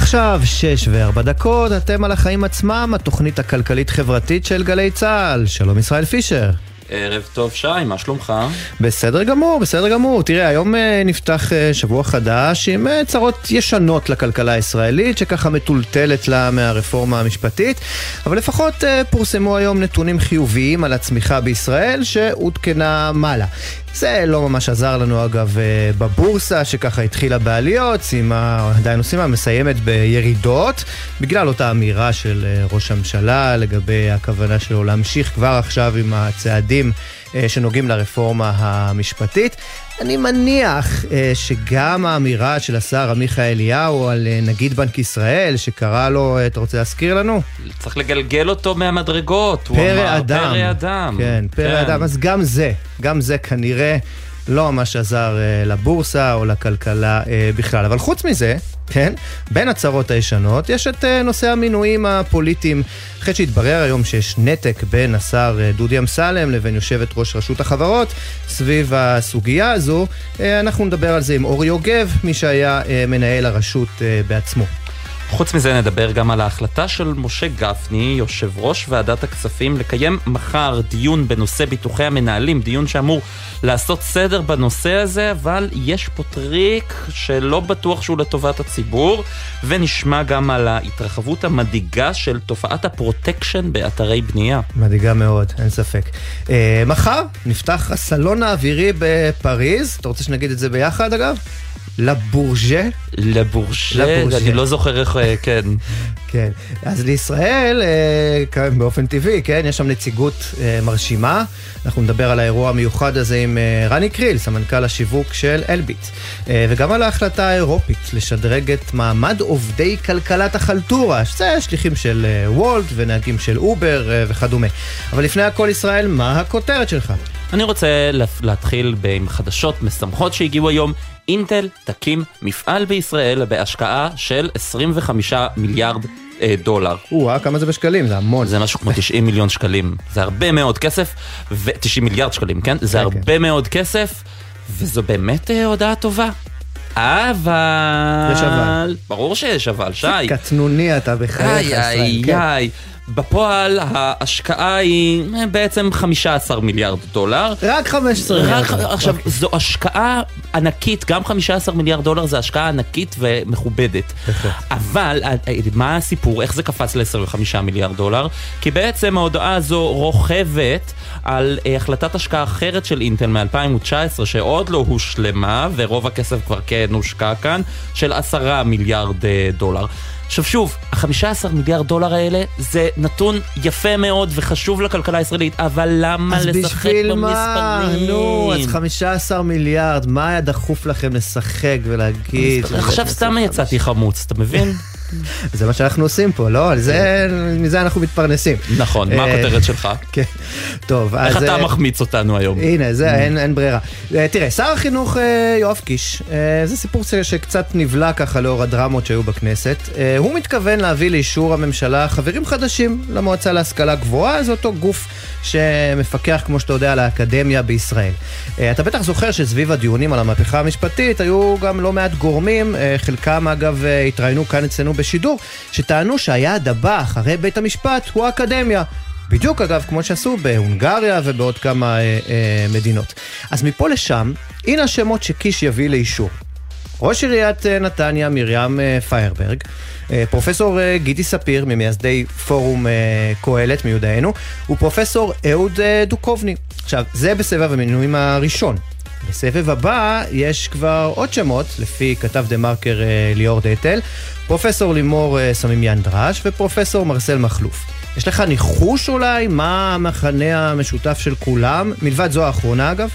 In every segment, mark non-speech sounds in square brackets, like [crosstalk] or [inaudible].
עכשיו שש וארבע דקות, אתם על החיים עצמם, התוכנית הכלכלית-חברתית של גלי צה"ל. שלום ישראל פישר. ערב טוב שי, מה שלומך? בסדר גמור, בסדר גמור. תראה, היום אה, נפתח אה, שבוע חדש עם אה, צרות ישנות לכלכלה הישראלית, שככה מטולטלת לה מהרפורמה המשפטית, אבל לפחות פורסמו היום נתונים חיוביים על הצמיחה בישראל, שעודכנה מעלה. זה לא ממש עזר לנו אגב אה, בבורסה, שככה התחילה בעליות, סיימה, עדיין עושים, מסיימת בירידות, בגלל אותה אמירה של אה, ראש הממשלה לגבי הכוונה שלו להמשיך כבר עכשיו עם הצעדים אה, שנוגעים לרפורמה המשפטית. אני מניח אה, שגם האמירה של השר עמיחי אליהו על אה, נגיד בנק ישראל, שקרא לו, אתה רוצה להזכיר לנו? צריך לגלגל אותו מהמדרגות. פרא אדם. פרא אדם. כן, פרא כן. אדם. אז גם זה, גם זה כנראה לא ממש עזר לבורסה או לכלכלה בכלל. אבל חוץ מזה, כן? בין הצרות הישנות יש את uh, נושא המינויים הפוליטיים. אחרי שהתברר היום שיש נתק בין השר דודי אמסלם לבין יושבת ראש רשות החברות סביב הסוגיה הזו, אנחנו נדבר על זה עם אורי יוגב, מי שהיה מנהל הרשות בעצמו. חוץ מזה נדבר גם על ההחלטה של משה גפני, יושב ראש ועדת הכספים, לקיים מחר דיון בנושא ביטוחי המנהלים, דיון שאמור לעשות סדר בנושא הזה, אבל יש פה טריק שלא בטוח שהוא לטובת הציבור, ונשמע גם על ההתרחבות המדאיגה של תופעת הפרוטקשן באתרי בנייה. מדאיגה מאוד, אין ספק. אה, מחר נפתח הסלון האווירי בפריז, אתה רוצה שנגיד את זה ביחד אגב? לבורג'ה. לבורג'ה, אני לא זוכר איך, כן. כן, אז לישראל, אה, באופן טבעי, כן, יש שם נציגות אה, מרשימה. אנחנו נדבר על האירוע המיוחד הזה עם רני קריל, סמנכ"ל השיווק של אלביט. וגם על ההחלטה האירופית לשדרג את מעמד עובדי כלכלת החלטורה, שזה שליחים של וולט ונהגים של אובר וכדומה. אבל לפני הכל ישראל, מה הכותרת שלך? אני רוצה להתחיל עם חדשות משמחות שהגיעו היום. אינטל תקים מפעל בישראל בהשקעה של 25 מיליארד אה, דולר. או-אה, כמה זה בשקלים? זה המון. זה משהו כמו 90 מיליון שקלים. זה הרבה מאוד כסף, ו... 90 מיליארד שקלים, כן? זה כן, הרבה כן. מאוד כסף, וזו באמת אה, הודעה טובה. אבל... יש אבל. ברור שיש אבל, שי. קטנוני אתה בחייך, ישראל. איי, איי, איי. בפועל ההשקעה היא אה, בעצם 15 מיליארד דולר. רק 15 מיליארד. דולר. עכשיו, okay. זו השקעה ענקית, גם 15 מיליארד דולר זה השקעה ענקית ומכובדת. אבל אה, אה, מה הסיפור, איך זה קפץ ל-25 מיליארד דולר? כי בעצם ההודעה הזו רוכבת על החלטת השקעה אחרת של אינטל מ-2019, שעוד לא הושלמה, ורוב הכסף כבר כן הושקע כאן, של 10 מיליארד דולר. עכשיו שוב, ה-15 מיליארד דולר האלה זה נתון יפה מאוד וחשוב לכלכלה הישראלית, אבל למה לשחק במספרים? אז בשביל מה? נו, אז 15 מיליארד, מה היה דחוף לכם לשחק ולהגיד? עכשיו סתם יצאתי חמוץ, אתה מבין? זה מה שאנחנו עושים פה, לא? על זה, מזה אנחנו מתפרנסים. נכון, מה אה, הכותרת שלך? כן, טוב. איך אתה אה, מחמיץ אותנו היום? הנה, זה, אין ברירה. אה, תראה, שר החינוך יואב קיש, זה סיפור שקצת נבלע ככה לאור הדרמות שהיו בכנסת. הוא מתכוון להביא לאישור הממשלה חברים חדשים למועצה להשכלה גבוהה, זה אותו גוף שמפקח, כמו שאתה יודע, על האקדמיה בישראל. אתה בטח זוכר שסביב הדיונים על המהפכה המשפטית היו גם לא מעט גורמים, חלקם אגב התראיינו כאן אצלנו בשידור, שטענו שהיעד הבא אחרי בית המשפט הוא האקדמיה. בדיוק אגב כמו שעשו בהונגריה ובעוד כמה אה, אה, מדינות. אז מפה לשם, הנה השמות שקיש יביא לאישור. ראש עיריית אה, נתניה מרים אה, פיירברג, אה, פרופסור גידי ספיר ממייסדי פורום קהלת מיודענו, ופרופסור אהוד דוקובני. עכשיו, זה בסבב המינויים הראשון. בסבב הבא יש כבר עוד שמות, לפי כתב דה מרקר ליאור דטל, פרופסור לימור אה, סמימיאן דרש ופרופסור מרסל מכלוף. יש לך ניחוש אולי מה המכנה המשותף של כולם, מלבד זו האחרונה אגב?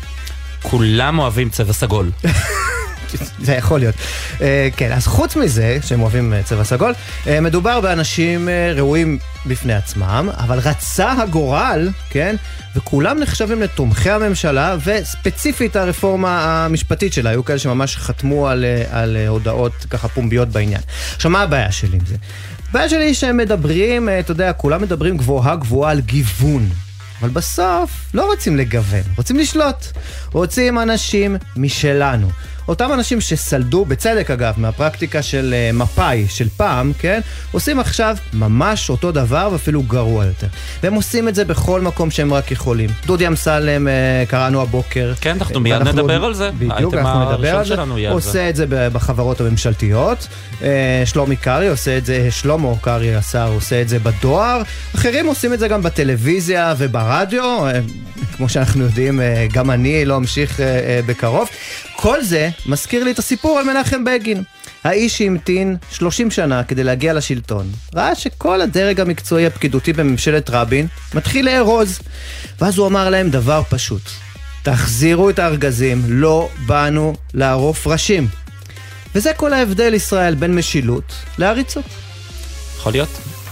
כולם אוהבים צבע סגול. [laughs] [laughs] זה יכול להיות. Uh, כן, אז חוץ מזה, שהם אוהבים uh, צבע סגול, uh, מדובר באנשים ראויים בפני עצמם, אבל רצה הגורל, כן? וכולם נחשבים לתומכי הממשלה, וספציפית הרפורמה המשפטית שלה, היו כאלה שממש חתמו על, על הודעות ככה פומביות בעניין. עכשיו, מה הבעיה שלי עם זה? הבעיה שלי היא שהם מדברים, אתה יודע, כולם מדברים גבוהה גבוהה על גיוון. אבל בסוף לא רוצים לגוון, רוצים לשלוט. רוצים אנשים משלנו. אותם אנשים שסלדו, בצדק אגב, מהפרקטיקה של uh, מפא"י, של פעם, כן? עושים עכשיו ממש אותו דבר ואפילו גרוע יותר. והם עושים את זה בכל מקום שהם רק יכולים. דודי אמסלם, uh, קראנו הבוקר. כן, אנחנו מיד נדבר על זה. בדיוק, אנחנו נדבר על זה. עושה את זה בחברות הממשלתיות. Uh, שלומי קרעי עושה את זה, שלמה קרעי השר עושה את זה בדואר. אחרים עושים את זה גם בטלוויזיה וברדיו. כמו שאנחנו יודעים, גם אני לא אמשיך בקרוב. כל זה מזכיר לי את הסיפור על מנחם בגין. האיש שהמתין 30 שנה כדי להגיע לשלטון, ראה שכל הדרג המקצועי הפקידותי בממשלת רבין מתחיל לארוז. ואז הוא אמר להם דבר פשוט, תחזירו את הארגזים, לא באנו לערוף ראשים. וזה כל ההבדל, ישראל, בין משילות לעריצות. יכול להיות.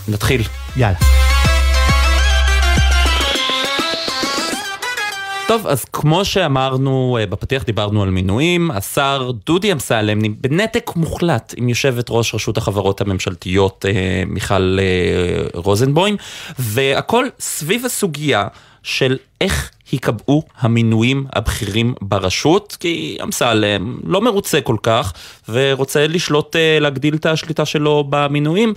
נתחיל. יאללה. טוב, אז כמו שאמרנו אה, בפתיח, דיברנו על מינויים. השר דודי אמסלם בנתק מוחלט עם יושבת ראש רשות החברות הממשלתיות אה, מיכל אה, רוזנבוים, והכל סביב הסוגיה של איך ייקבעו המינויים הבכירים ברשות, כי אמסלם לא מרוצה כל כך ורוצה לשלוט, להגדיל את השליטה שלו במינויים.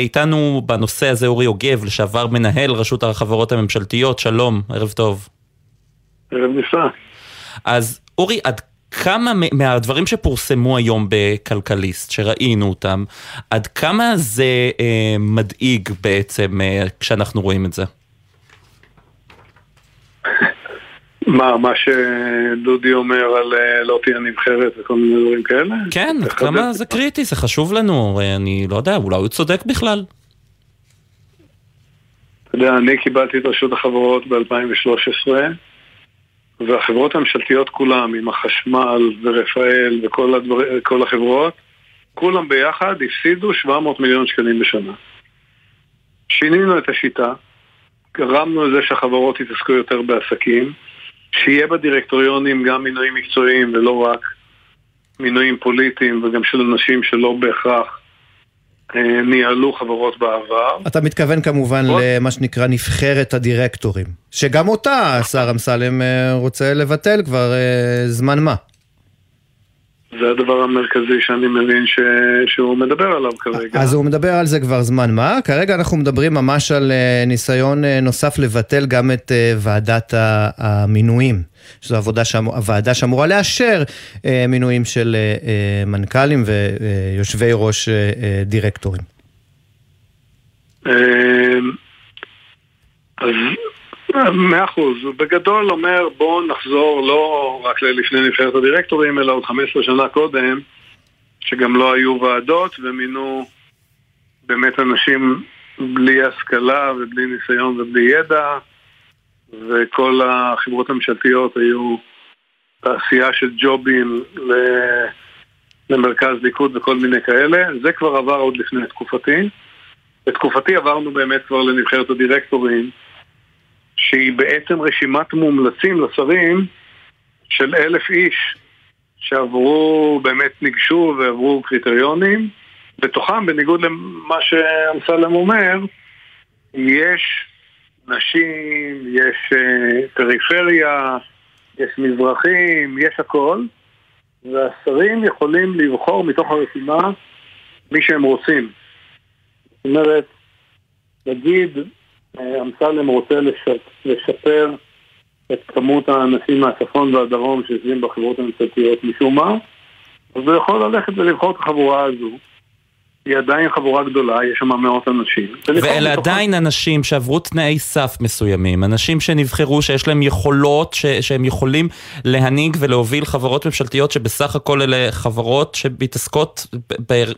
איתנו בנושא הזה אורי יוגב, לשעבר מנהל רשות החברות הממשלתיות, שלום, ערב טוב. ערב נפלא. אז אורי, עד כמה מהדברים שפורסמו היום בכלכליסט, שראינו אותם, עד כמה זה אה, מדאיג בעצם אה, כשאנחנו רואים את זה? מה, מה שדודי אומר על אה, לא תהיה נבחרת וכל מיני דברים כאלה? כן, כמה זה קריטי, זה חשוב לנו, אני לא יודע, אולי הוא צודק בכלל. אתה יודע, אני קיבלתי את רשות החברות ב-2013 והחברות הממשלתיות כולם, עם החשמל ורפאל וכל הדבר, החברות, כולם ביחד הפסידו 700 מיליון שקלים בשנה. שינינו את השיטה, גרמנו לזה שהחברות יתעסקו יותר בעסקים, שיהיה בדירקטוריונים גם מינויים מקצועיים ולא רק מינויים פוליטיים וגם של אנשים שלא בהכרח ניהלו חברות בעבר. אתה מתכוון כמובן למה שנקרא נבחרת הדירקטורים, שגם אותה השר אמסלם אה, רוצה לבטל כבר אה, זמן מה. זה הדבר המרכזי שאני מבין ש... שהוא מדבר עליו כרגע. אז הוא מדבר על זה כבר זמן מה. כרגע אנחנו מדברים ממש על ניסיון נוסף לבטל גם את ועדת המינויים. שזו עבודה שאמ... הוועדה שאמורה לאשר אה, מינויים של אה, אה, מנכ"לים ויושבי ראש אה, אה, דירקטורים. אה, אז מאה אחוז, בגדול אומר בואו נחזור לא רק ללפני נבחרת הדירקטורים אלא עוד 15 שנה קודם שגם לא היו ועדות ומינו באמת אנשים בלי השכלה ובלי ניסיון ובלי ידע וכל החברות הממשלתיות היו תעשייה של ג'ובים למרכז ליכוד וכל מיני כאלה. זה כבר עבר עוד לפני תקופתי. בתקופתי עברנו באמת כבר לנבחרת הדירקטורים, שהיא בעצם רשימת מומלצים לשרים של אלף איש שעברו, באמת ניגשו ועברו קריטריונים. בתוכם, בניגוד למה שאמסלם אומר, יש נשים, יש uh, פריפריה, יש מזרחים, יש הכל, והשרים יכולים לבחור מתוך הרשימה מי שהם רוצים. זאת אומרת, נגיד אה, אמסלם רוצה לשפר את כמות האנשים מהצפון והדרום שיושבים בחברות הממשלתיות משום מה, אז הוא יכול ללכת ולבחור את החבורה הזו. היא עדיין חבורה גדולה, יש שם מאות אנשים. ואלה עדיין אנשים שעברו תנאי סף מסוימים, אנשים שנבחרו שיש להם יכולות, ש- שהם יכולים להנהיג ולהוביל חברות ממשלתיות שבסך הכל אלה חברות שמתעסקות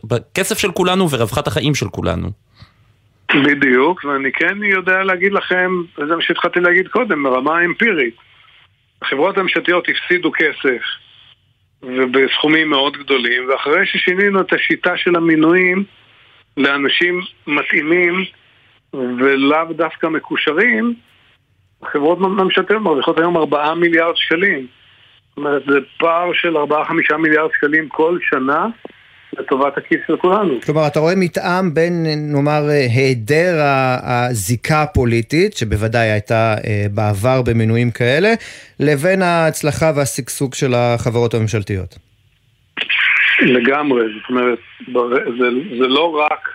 בכסף של כולנו ורווחת החיים של כולנו. בדיוק, ואני כן יודע להגיד לכם, וזה מה שהתחלתי להגיד קודם, ברמה אמפירית. החברות הממשלתיות הפסידו כסף ובסכומים מאוד גדולים, ואחרי ששינינו את השיטה של המינויים לאנשים מתאימים ולאו דווקא מקושרים, החברות ממשלתיות מרוויחות היום 4 מיליארד שקלים. זאת אומרת, זה פער של 4-5 מיליארד שקלים כל שנה לטובת הכיס של כולנו. כלומר, אתה רואה מתאם בין, נאמר, היעדר הזיקה הפוליטית, שבוודאי הייתה אה, בעבר במינויים כאלה, לבין ההצלחה והשגשוג של החברות הממשלתיות. לגמרי, זאת אומרת, זה, זה לא רק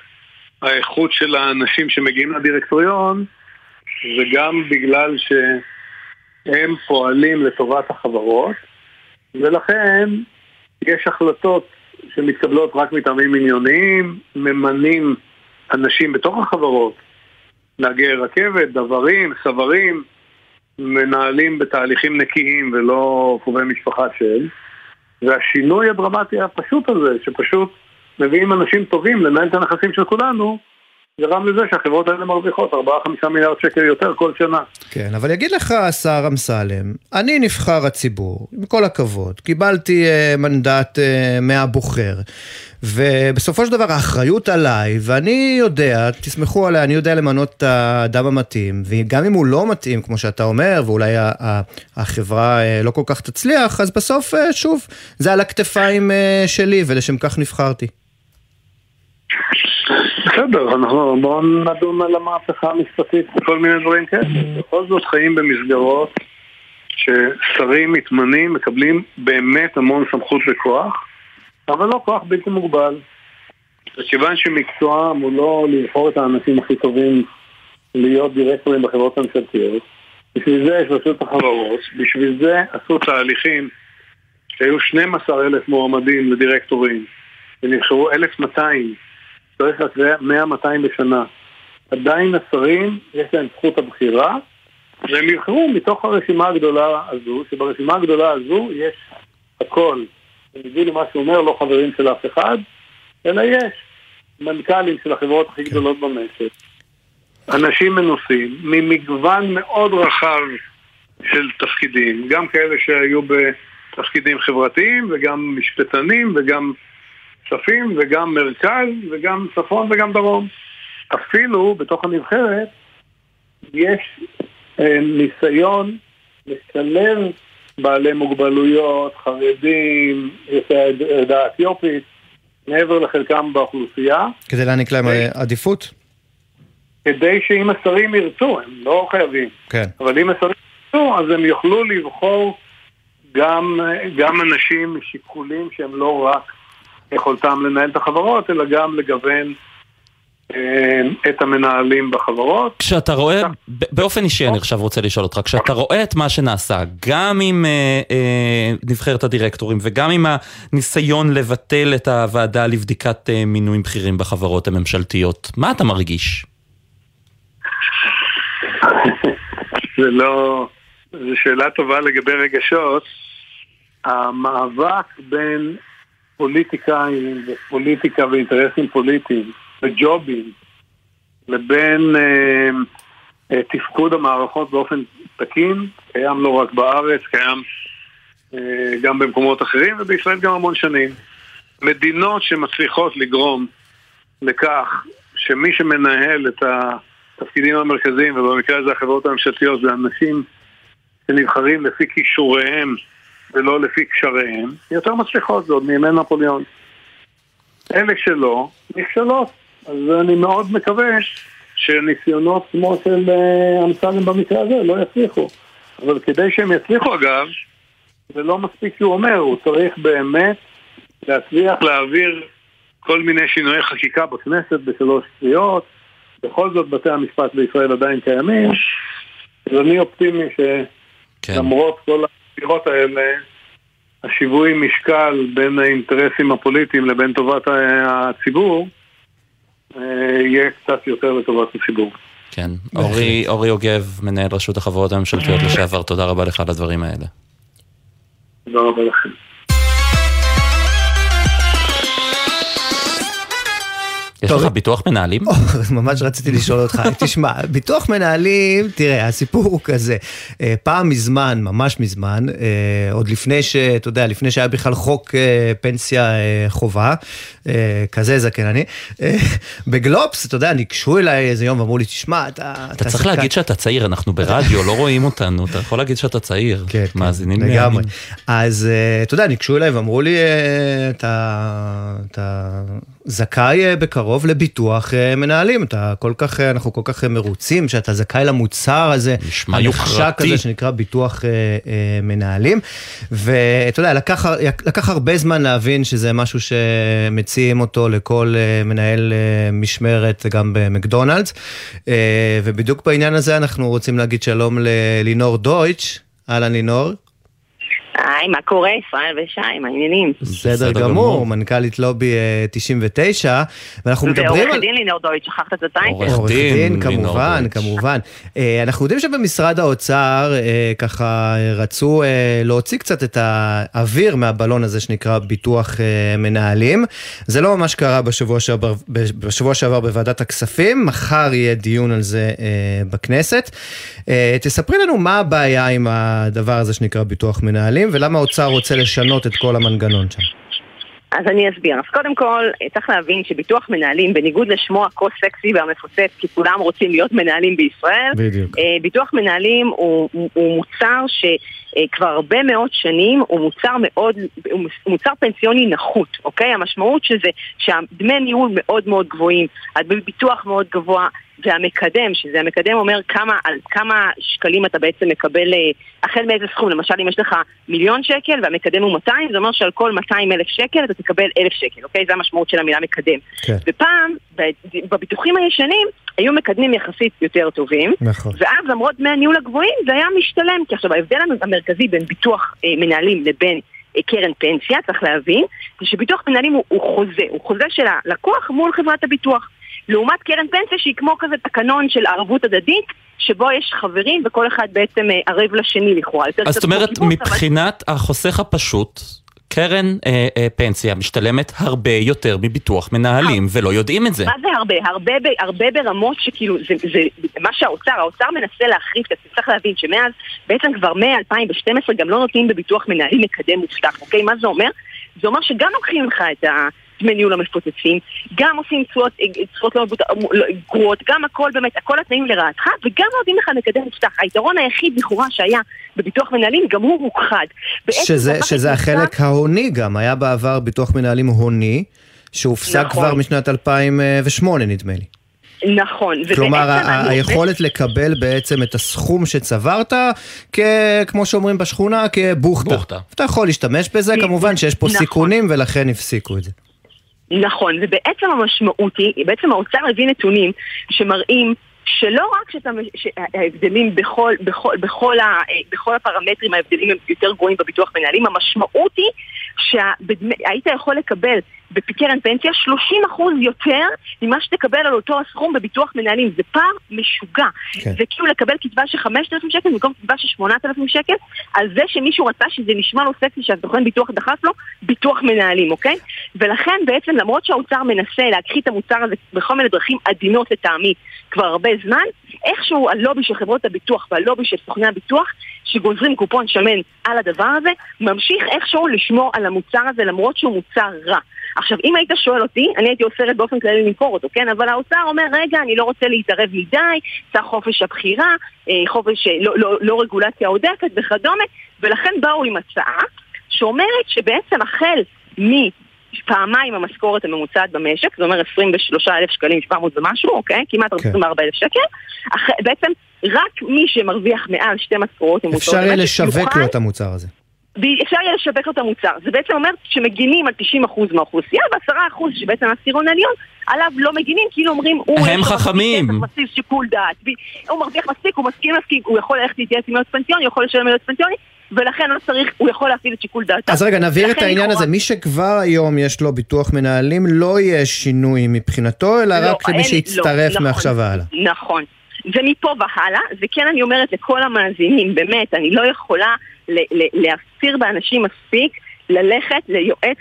האיכות של האנשים שמגיעים לדירקטוריון, זה גם בגלל שהם פועלים לטובת החברות, ולכן יש החלטות שמתקבלות רק מטעמים ענייניים, ממנים אנשים בתוך החברות, נהגי רכבת, דברים, סברים, מנהלים בתהליכים נקיים ולא קרובי משפחה של, והשינוי הדרמטי הפשוט הזה, שפשוט מביאים אנשים טובים לנהל את הנכסים של כולנו, גרם לזה שהחברות האלה מרוויחות 4-5 מיליארד שקל יותר כל שנה. כן, אבל יגיד לך השר אמסלם, אני נבחר הציבור, עם כל הכבוד, קיבלתי uh, מנדט uh, מהבוחר, ובסופו של דבר האחריות עליי, ואני יודע, תסמכו עליי, אני יודע למנות את האדם המתאים, וגם אם הוא לא מתאים, כמו שאתה אומר, ואולי החברה uh, לא כל כך תצליח, אז בסוף, שוב, זה על הכתפיים שלי, ולשם כך נבחרתי. [laughs] בסדר, אנחנו בואו נדון על המהפכה המשפטית וכל מיני דברים כאלה. בכל זאת חיים במסגרות ששרים מתמנים, מקבלים באמת המון סמכות וכוח, אבל לא כוח בלתי מוגבל. וכיוון שמקצועם הוא לא לבחור את האנשים הכי טובים להיות דירקטורים בחברות הממשלתיות, בשביל זה יש רשות החברות, בשביל זה עשו תהליכים שהיו 12 אלף מועמדים לדירקטורים ונבחרו 1,200 צריך רק 100-200 בשנה. עדיין השרים, יש להם זכות הבחירה, והם יבחרו מתוך הרשימה הגדולה הזו, שברשימה הגדולה הזו יש הכל. בניגוד למה שהוא אומר, לא חברים של אף אחד, אלא יש מנכ"לים של החברות הכי גדולות במשק. אנשים מנוסים, ממגוון מאוד רחב של תפקידים, גם כאלה שהיו בתפקידים חברתיים וגם משפטנים וגם כספים וגם מרכז וגם צפון וגם דרום. אפילו בתוך הנבחרת יש אה, ניסיון לשלב בעלי מוגבלויות, חרדים, יוצאי העדה האתיופית, מעבר לחלקם באוכלוסייה. כדי להעניק להם עדיפות? כדי שאם השרים ירצו, הם לא חייבים, כן. אבל אם השרים ירצו, אז הם יוכלו לבחור גם, גם אנשים משיקולים שהם לא רק יכולתם לנהל את החברות, אלא גם לגוון אה, את המנהלים בחברות. כשאתה רואה, באופן אישי אני עכשיו רוצה לשאול אותך, כשאתה רואה את מה שנעשה, גם עם אה, אה, נבחרת הדירקטורים וגם עם הניסיון לבטל את הוועדה לבדיקת אה, מינויים בכירים בחברות הממשלתיות, מה אתה מרגיש? [laughs] זה לא... זו שאלה טובה לגבי רגשות. המאבק בין פוליטיקאים ופוליטיקה ואינטרסים פוליטיים וג'ובים לבין אה, אה, תפקוד המערכות באופן תקין, קיים לא רק בארץ, קיים אה, גם במקומות אחרים ובישראל גם המון שנים. מדינות שמצליחות לגרום לכך שמי שמנהל את התפקידים המרכזיים, ובמקרה הזה החברות הממשלתיות, זה אנשים שנבחרים לפי כישוריהם ולא לפי קשריהם, יותר מצליחות, זאת מימי נפוליאון. אלה שלא, נכשלות. אז אני מאוד מקווה שניסיונות כמו של אה, אמסלם במקרה הזה לא יצליחו. אבל כדי שהם יצליחו אגב, זה לא מספיק שהוא אומר, הוא צריך באמת להצליח להעביר כל מיני שינויי חקיקה בכנסת בשלוש קריאות. בכל זאת בתי המשפט בישראל עדיין קיימים, אז אני אופטימי שלמרות כן. כל הספירות האלה, השיווי משקל בין האינטרסים הפוליטיים לבין טובת הציבור אה, יהיה קצת יותר לטובת הציבור. כן, אורי, אורי יוגב, מנהל רשות החברות הממשלתיות לשעבר, תודה רבה לך על הדברים האלה. תודה רבה לכם. יש לך ביטוח מנהלים? [laughs] ממש רציתי לשאול אותך. [laughs] תשמע, ביטוח מנהלים, תראה, הסיפור הוא כזה. אה, פעם מזמן, ממש מזמן, אה, עוד לפני ש... אתה יודע, לפני שהיה בכלל חוק אה, פנסיה חובה, כזה זקן אני, בגלובס, אתה יודע, ניגשו אליי איזה יום ואמרו לי, תשמע, אתה... אתה צריך להגיד שאתה צעיר, אנחנו ברדיו, לא רואים אותנו, אתה יכול להגיד שאתה צעיר. כן, כן מאזינים לגמרי. אז אתה יודע, ניגשו אליי ואמרו לי, אתה זכאי בקרוב. הקרוב לביטוח אה, מנהלים. אתה כל כך, אה, אנחנו כל כך אה, מרוצים שאתה זכאי למוצר הזה, הנחשק. הזה שנקרא ביטוח מנהלים. ואתה יודע, לקח, לקח הרבה זמן להבין שזה משהו שמציעים אותו לכל מנהל משמרת גם במקדונלדס. ובדיוק בעניין הזה אנחנו רוצים להגיד שלום ללינור דויטש. אהלן לינור. היי, מה קורה, ישראל ושי, מה העניינים? בסדר גמור. מנכ"לית לובי אה, 99, ואנחנו מדברים ועורך על... דין לינור דויט, שכחת את הטייטל? עורך דין, כמובן. כמובן. אה, אנחנו יודעים שבמשרד האוצר אה, ככה אה, רצו אה, להוציא קצת את האוויר מהבלון הזה שנקרא ביטוח אה, מנהלים. זה לא ממש קרה בשבוע שעבר, בשבוע שעבר בוועדת הכספים, מחר יהיה דיון על זה אה, בכנסת. אה, תספרי לנו מה הבעיה עם הדבר הזה שנקרא ביטוח מנהלים, ולמה האוצר רוצה לשנות את כל המנגנון שם. אז אני אסביר. אז קודם כל, צריך להבין שביטוח מנהלים, בניגוד לשמו הכה סקסי והמפוצץ, כי כולם רוצים להיות מנהלים בישראל, בדיוק. אה, ביטוח מנהלים הוא, הוא, הוא מוצר שכבר הרבה מאוד שנים הוא מוצר מאוד, הוא מוצר פנסיוני נחות, אוקיי? המשמעות של זה שהדמי ניהול מאוד מאוד גבוהים, הדמי ביטוח מאוד גבוה, והמקדם, שזה המקדם אומר כמה, על כמה שקלים אתה בעצם מקבל, אה, החל מאיזה סכום, למשל אם יש לך מיליון שקל והמקדם הוא 200, זה אומר שעל כל 200 אלף שקל אתה תקבל אלף שקל, אוקיי? זה המשמעות של המילה מקדם. כן. ופעם, בביטוחים הישנים, היו מקדמים יחסית יותר טובים, נכון. ואז למרות דמי הניהול הגבוהים זה היה משתלם, כי עכשיו ההבדל המרכזי בין ביטוח אה, מנהלים לבין אה, קרן פנסיה, צריך להבין, זה שביטוח מנהלים הוא, הוא חוזה, הוא חוזה של הלקוח מול חברת הביטוח. לעומת קרן פנסיה שהיא כמו כזה תקנון של ערבות הדדית, שבו יש חברים וכל אחד בעצם אה, ערב לשני לכאורה. אז זאת אומרת, קיבוץ, אבל- מבחינת החוסך הפשוט, קרן אה, אה, פנסיה משתלמת הרבה יותר מביטוח מנהלים, ולא יודעים את זה. מה זה הרבה? הרבה, ב- הרבה ברמות שכאילו, זה, זה מה שהאוצר, האוצר מנסה להחריף, אתה צריך להבין שמאז, בעצם כבר מ-2012 גם לא נותנים בביטוח מנהלים מקדם מובטח, אוקיי? מה זה אומר? זה אומר שגם לוקחים לך את הדמי ניהול המפוצצים, גם עושים תשואות אה, תשואות לא מבוט- לא- גרועות, גם הכל באמת, הכל התנאים לרעתך, וגם נותנים לך מקדם מובטח. היתרון היחיד לכאורה שהיה בביטוח מנהלים, גם הוא הוכחד. שזה, שזה את החלק ההוני גם, היה בעבר ביטוח מנהלים הוני, שהופסק נכון. כבר משנת 2008 נדמה לי. נכון. כלומר, ה- היכולת לקבל בעצם את הסכום שצברת, כ- כמו שאומרים בשכונה, כבוכטה. בוכטה. אתה יכול להשתמש בזה. כמובן שיש פה נכון. סיכונים ולכן הפסיקו את זה. נכון, ובעצם המשמעות היא, בעצם האוצר הביא נתונים שמראים שלא רק שאתה, שההבדלים בכל, בכל, בכל, ה, בכל הפרמטרים ההבדלים הם יותר גרועים בביטוח מנהלים, המשמעות היא שהיית יכול לקבל בקרן פנסיה 30% יותר ממה שתקבל על אותו הסכום בביטוח מנהלים. זה פער משוגע. כן. זה כאילו לקבל קצבה של 5,000 שקל במקום קצבה של 8,000 שקל, על זה שמישהו רצה שזה נשמע לו סקסי שהסוכן ביטוח דחף לו, ביטוח מנהלים, אוקיי? ולכן בעצם למרות שהאוצר מנסה להכחיד את המוצר הזה בכל מיני דרכים עדינות לטעמי כבר הרבה זמן, איכשהו הלובי של חברות הביטוח והלובי של סוכני הביטוח שגוזרים קופון שמן על הדבר הזה, ממשיך איכשהו לשמור על המוצר הזה למרות שהוא מוצר רע. עכשיו, אם היית שואל אותי, אני הייתי אוסרת באופן כללי למכור אותו, כן? אבל האוצר אומר, רגע, אני לא רוצה להתערב מדי, צריך חופש הבחירה, אה, חופש, אה, לא, לא, לא רגולציה עודפת וכדומה, ולכן באו עם הצעה שאומרת שבעצם החל מפעמיים המשכורת הממוצעת במשק, זה אומר 23,000 שקלים 700 ומשהו, אוקיי? כמעט כן. 24,000 שקל, אח... בעצם רק מי שמרוויח מעל שתי משכורות ממוצעות אפשר יהיה לשווק יוכל- לו את המוצר הזה. אפשר יהיה לשווק לו את המוצר. זה בעצם אומר שמגינים על 90% מהאוכלוסייה, ו-10% שבעצם העשירון העליון, עליו לא מגינים, כאילו אומרים, הוא... הם חכמים. כסף, מספיק שיקול דעת. הוא מרוויח מספיק, הוא מסכים מספיק, הוא יכול ללכת להתייעץ עם יועץ פנסיוני, הוא יכול לשלם יועץ פנסיוני, ולכן לא צריך, הוא יכול להפעיל את שיקול דעתו. אז רגע, נבהיר את העניין הזה. מי שכבר היום יש לו ביטוח מנהלים, לא יהיה שינוי מבחינתו, אלא לא, רק למי שיצטרף לא, מעכשיו נכון, והלאה. נכון. ומפה והלאה, וכן אני אומרת לכל המאזינים, באמת, אני לא יכולה להפציר באנשים מספיק ללכת ליועץ,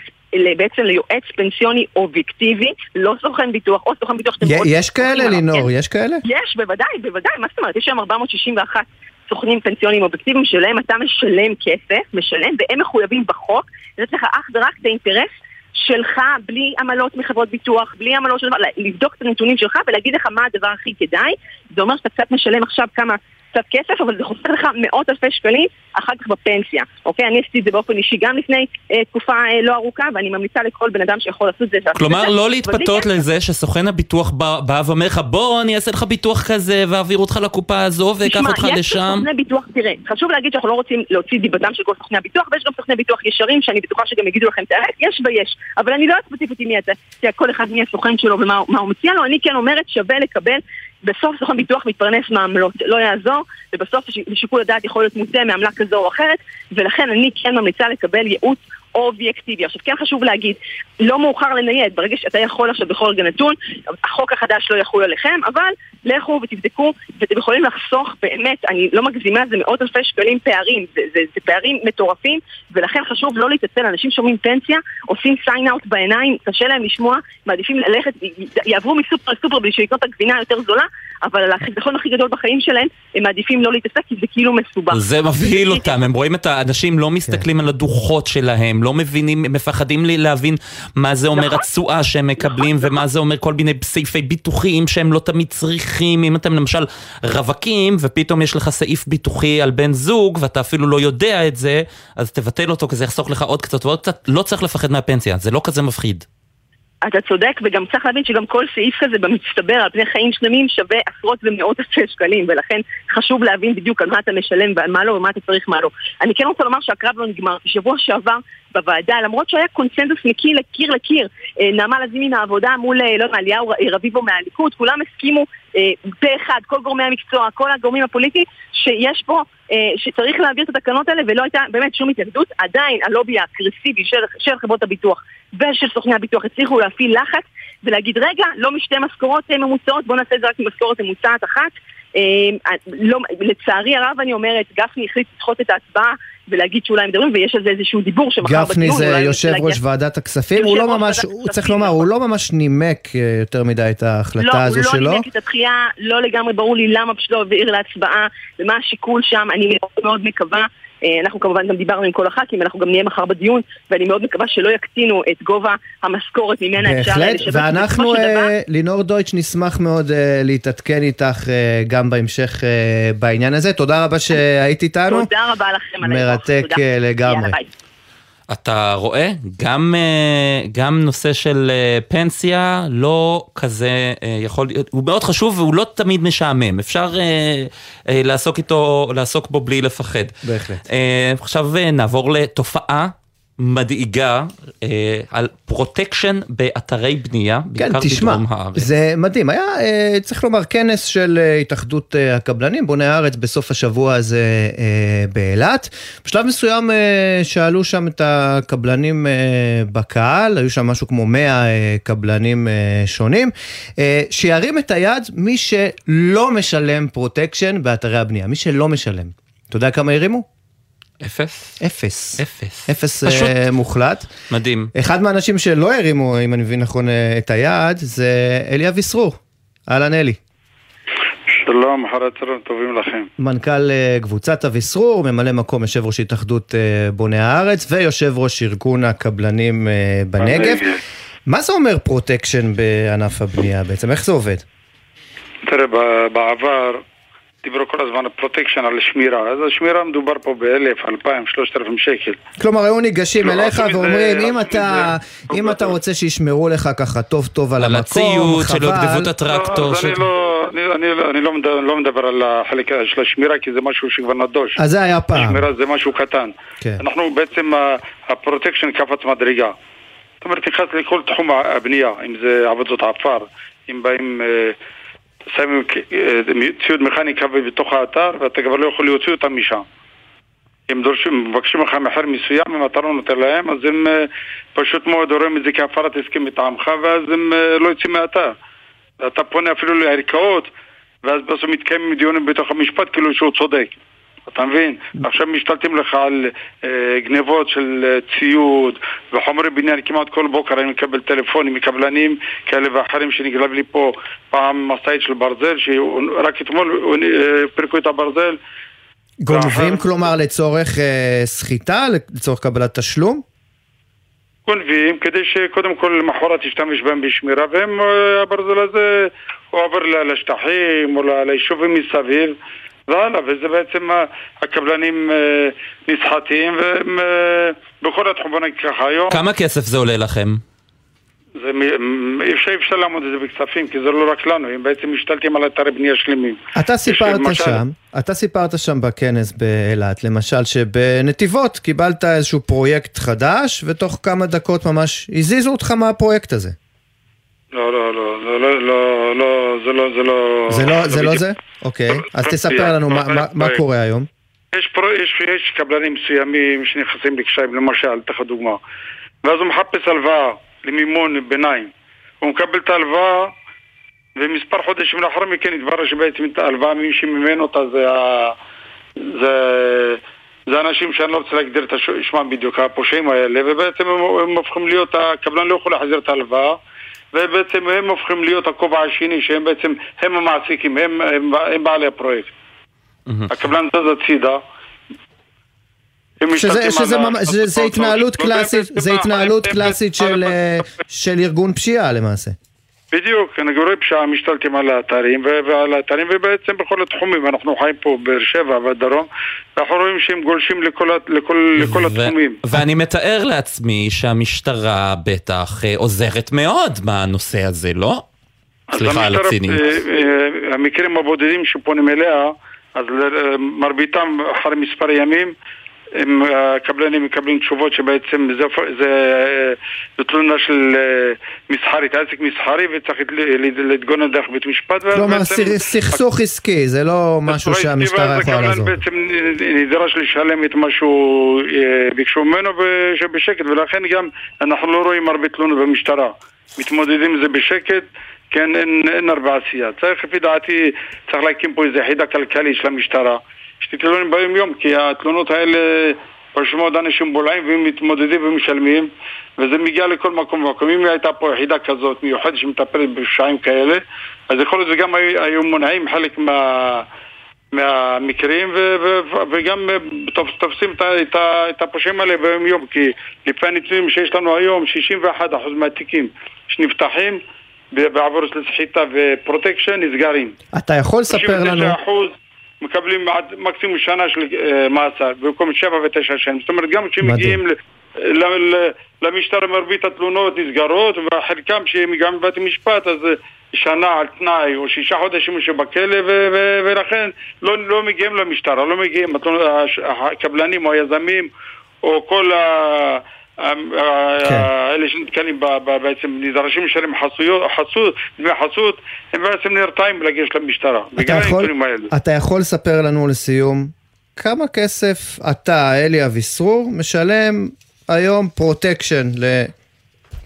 בעצם ליועץ פנסיוני אובייקטיבי, לא סוכן ביטוח, או סוכן ביטוח שאתם יש כאלה, לינור? כן? יש כאלה? יש, בוודאי, בוודאי, מה זאת אומרת? יש שם 461 סוכנים פנסיוניים אובייקטיביים שלהם אתה משלם כסף, משלם, והם מחויבים בחוק, לתת לך אך ורק את האינטרס שלך, בלי עמלות מחברות ביטוח, בלי עמלות של דבר, לבדוק את הנתונים שלך ולהגיד לך מה הדבר הכי כדאי. זה אומר שאתה קצת משלם עכשיו כמה קצת כסף, אבל זה חוסך לך מאות אלפי שקלים אחר כך בפנסיה, אוקיי? אני עשיתי את זה באופן אישי גם לפני אה, תקופה אה, לא ארוכה, ואני ממליצה לכל בן אדם שיכול לעשות את זה. כלומר, לא להתפתות לזה שסוכן הביטוח בא, בא ואומר לך, בוא, אני אעשה לך ביטוח כזה, ואעביר אותך לקופה הזו, ואקח אותך לשם. תשמע, יש סוכני ביטוח, תראה, חשוב להגיד שאנחנו לא רוצים להוציא דיבתם של כל סוכני הביטוח, ויש גם סוכני ביטוח ישרים, שאני בטוחה שגם יגידו לכם את האמת, יש ויש. אבל אני לא ספציפית מי אתה, כל אחד מי הסוכן שלו ומה הוא מציע לו, אני כן אומרת שווה לקבל בסוף סוכן ביטוח מתפרנס מעמלות, לא יעזור, ובסוף שיקול הדעת יכול להיות מוטה מעמלה כזו או אחרת, ולכן אני כן ממליצה לקבל ייעוץ אובייקטיבי. עכשיו כן חשוב להגיד, לא מאוחר לנייד, ברגע שאתה יכול עכשיו בכל רגע נתון, החוק החדש לא יחול עליכם, אבל לכו ותבדקו, ואתם יכולים לחסוך באמת, אני לא מגזימה, זה מאות אלפי שקלים פערים, זה, זה, זה פערים מטורפים, ולכן חשוב לא להתעצל, אנשים שומעים פנסיה, עושים סיין אאוט בעיניים, קשה להם לשמוע, מעדיפים ללכת, יעברו מסופר לסופר בשביל לקנות את הגבינה היותר זולה, אבל על החיסכון הכי גדול בחיים שלהם, הם מעדיפים לא להתעסק כי זה כאילו מסובך. זה מבהיל אותם, הם רואים את האנשים, לא מסתכלים כן. על הדוחות שלהם, לא מבינים, מפחדים להבין מה זה אומר נכון. התשואה שהם מקבלים, נכון, ומה נכון. זה אומר כל מיני סעיפי ביטוחים שהם לא תמיד צריכים. אם אתם למשל רווקים, ופתאום יש לך סעיף ביטוחי על בן זוג, ואתה אפילו לא יודע את זה, אז תבטל אותו, כי זה יחסוך לך עוד קצת ועוד קצת. לא צריך לפחד מהפנסיה, זה לא כזה מפחיד. אתה צודק, וגם צריך להבין שגם כל סעיף כזה במצטבר על פני חיים שלמים שווה עשרות ומאות אלפי שקלים, ולכן חשוב להבין בדיוק על מה אתה משלם ועל מה לא ומה אתה צריך מה לא. אני כן רוצה לומר שהקרב לא נגמר. שבוע שעבר בוועדה, למרות שהיה קונצנזוס מקיר לקיר לקיר, אה, נעמה לזימי מהעבודה מול, אה, לא יודע, אליהו רביבו מהליכוד, כולם הסכימו פה אחד, כל גורמי המקצוע, כל הגורמים הפוליטיים, שיש פה, שצריך להעביר את התקנות האלה ולא הייתה באמת שום התנגדות, עדיין הלובי האגרסיבי של, של חברות הביטוח ושל סוכני הביטוח הצליחו להפעיל לחץ ולהגיד רגע, לא משתי משכורות ממוצעות, בואו נעשה את זה רק ממשכורת ממוצעת אחת. לא, לצערי הרב אני אומרת, גפני החליט לדחות את ההצבעה ולהגיד שאולי מדברים, ויש על זה איזשהו דיבור שמחר בדיון... גפני זה יושב ראש ועדת הכספים, הוא לא ממש, הוא צריך לומר, הוא לא ממש נימק אה, יותר מדי את ההחלטה הזו שלו. לא, הוא לא נימק את הדחייה, לא לגמרי ברור לי למה פשוט לא העביר להצבעה, ומה השיקול שם, אני מאוד מאוד מקווה. אה, אנחנו כמובן גם דיברנו עם כל הח"כים, אנחנו גם נהיה מחר בדיון, ואני מאוד מקווה שלא יקטינו את גובה המשכורת ממנה אפשר. בהחלט, ואנחנו, אה, לינור דויטש, נשמח מאוד אה, להתעדכן איתך גם בהמשך בעניין הזה. תודה רבה שהיית איתנו. תודה רבה לכם על מרתק לגמרי. אתה רואה? גם, אה, גם נושא של אה, פנסיה לא כזה אה, יכול, להיות, הוא מאוד חשוב והוא לא תמיד משעמם. אפשר לעסוק איתו, לעסוק בו בלי לפחד. בהחלט. עכשיו נעבור לתופעה מדאיגה אה, על פרוטקשן באתרי בנייה, כן, בעיקר תשמע, בדרום הארץ. זה מדהים, היה אה, צריך לומר כנס של אה, התאחדות אה, הקבלנים, בוני הארץ בסוף השבוע הזה אה, באילת. בשלב מסוים אה, שאלו שם את הקבלנים אה, בקהל, היו שם משהו כמו 100 אה, קבלנים אה, שונים, אה, שירים את היד מי שלא משלם פרוטקשן באתרי הבנייה, מי שלא משלם. אתה יודע כמה הרימו? אפס? אפס. אפס. אפס פשוט אה, מוחלט. מדהים. אחד מהאנשים שלא הרימו, אם אני מבין נכון, אה, את היד, זה אלי אביסרור. אהלן אלי. שלום, אחר הצהריים טובים לכם. מנכ"ל אה, קבוצת אביסרור, ממלא מקום יושב ראש התאחדות בוני הארץ ויושב ראש ארגון הקבלנים אה, בנגב. מה זה אומר פרוטקשן בענף הבנייה בעצם? איך זה עובד? תראה, בעבר דיברו כל הזמן על פרוטקשן, על שמירה. אז השמירה מדובר פה באלף, אלפיים, שלושת אלפים שקל. כלומר, היו ניגשים לא, אליך ואומרים, אם אתה, אם אתה רוצה שישמרו לך ככה טוב טוב על המקום, חבל. על הציוד, שלא יגנבו את הטרקטור. אני לא מדבר על החלק של השמירה, כי זה משהו שכבר נדוש. אז זה היה פעם. השמירה זה משהו קטן. כן. אנחנו בעצם, הפרוטקשן קפץ מדרגה. זאת אומרת, נכנס לכל תחום הבנייה, אם זה עבודות עפר, אם באים... שמים אה, ציוד מכני כבד בתוך האתר ואתה כבר לא יכול להוציא אותם משם. הם דורשים, מבקשים לך מחיר מסוים, אם אתה לא נותן להם, אז הם אה, פשוט מאוד רואים את זה כהפרת הסכם מטעמך, ואז הם אה, לא יוצאים מהאתר. אתה פונה אפילו לערכאות, ואז בסוף מתקיימים דיונים בבית המשפט כאילו שהוא צודק. אתה מבין? עכשיו משתלטים לך על אה, גנבות של אה, ציוד וחומרי בניין כמעט כל בוקר אני מקבל טלפונים מקבלנים כאלה ואחרים שנגלב לי פה פעם משאית של ברזל שרק אתמול אה, פרקו את הברזל גונבים. כלומר לצורך סחיטה? לצורך קבלת תשלום? גונבים כדי שקודם כל למחרת תשתמש בהם בשמירה והם, הברזל הזה הוא עובר לשטחים או ליישובים מסביב והלאה, וזה בעצם הקבלנים נסחטים, ובכל התחום, בוא נגיד ככה היום... כמה כסף זה עולה לכם? זה, אי אפשר, אפשר לעמוד את זה בכספים, כי זה לא רק לנו, הם בעצם משתלטים על אתרי בנייה שלמים. אתה סיפרת למשל... שם, אתה סיפרת שם בכנס באילת, למשל שבנתיבות קיבלת איזשהו פרויקט חדש, ותוך כמה דקות ממש הזיזו אותך מהפרויקט הזה. לא, לא, לא, זה לא, לא, לא, זה לא, זה לא... זה לא זה? לא זה? אוקיי, אז תספר לנו מה קורה היום. יש, יש, יש קבלנים מסוימים שנכנסים לקשיים, למשל, תחת דוגמה, ואז הוא מחפש הלוואה. למימון ביניים. הוא מקבל את ההלוואה ומספר חודשים לאחר מכן התברר שבעצם את ההלוואה מי שמימן אותה זה, ה... זה... זה אנשים שאני לא רוצה להגדיר את שמם בדיוק, הפושעים האלה, ובעצם הם, הם הופכים להיות, הקבלן לא יכול להחזיר את ההלוואה, ובעצם הם הופכים להיות הכובע השני, שהם בעצם, הם המעסיקים, הם, הם, הם בעלי הפרויקט. Mm-hmm. הקבלן זז הצידה, שזה, שזה ממש, זה, זה התנהלות קלאסית, זה התנהלות קלאסית של, אה, של ארגון פשיעה למעשה. בדיוק, ארגוני פשיעה משתלטים על האתרים ועל האתרים ובעצם בכל התחומים, אנחנו חיים פה באר שבע והדרום ואנחנו רואים שהם גולשים לכל, לכל, לכל התחומים. ואני מתאר לעצמי שהמשטרה בטח אה, עוזרת מאוד בנושא הזה, לא? סליחה על הציניות. אה, המקרים הבודדים שפונים אליה, אז מרביתם אחרי מספר ימים הם, הקבלנים מקבלים תשובות שבעצם זה, זה, זה תלונה של אה, מסחרית, עסק מסחרי וצריך להתגונן דרך בית משפט. כלומר סכסוך עסקי, זה לא משהו שהמשטרה יכולה לעזור. בעצם נדרש לשלם את מה שהוא אה, ביקשו ממנו בשקט ולכן גם אנחנו לא רואים הרבה תלונות במשטרה. מתמודדים עם זה בשקט, כן, אין, אין הרבה עשייה. צריך, לפי דעתי, צריך להקים פה איזה יחידה כלכלית של המשטרה. שתתלונן ביום יום, כי התלונות האלה פשוט מאוד אנשים בולעים והם מתמודדים ומשלמים וזה מגיע לכל מקום ומקום. אם הייתה פה יחידה כזאת מיוחדת שמטפלת בפשעים כאלה, אז יכול להיות שגם היו מונעים חלק מה... מהמקרים ו- ו- וגם תופסים את, את, הפושעים האלה ביום יום כי לפי הנתונים שיש לנו היום 61% מהתיקים שנפתחים בעבירה של סחיטה ופרוטקשן נסגרים. אתה יכול לספר לנו... 69% מקבלים עד מקסימום שנה של אה, מאסר במקום שבע ותשע שנים. זאת אומרת, גם כשמגיעים למשטרה מרבית התלונות נסגרות, וחלקם שמגיעים לבית המשפט אז אה, שנה על תנאי או שישה חודשים שבכלא ולכן לא, לא מגיעים למשטרה, לא מגיעים הקבלנים או היזמים או כל ה... כן. אלה שנתקלים בעצם נדרשים לשלם חסות, דמי חסות, הם בעצם נרתעים לגשת למשטרה. אתה יכול לספר לנו לסיום כמה כסף אתה, אלי אביסרור, משלם היום פרוטקשן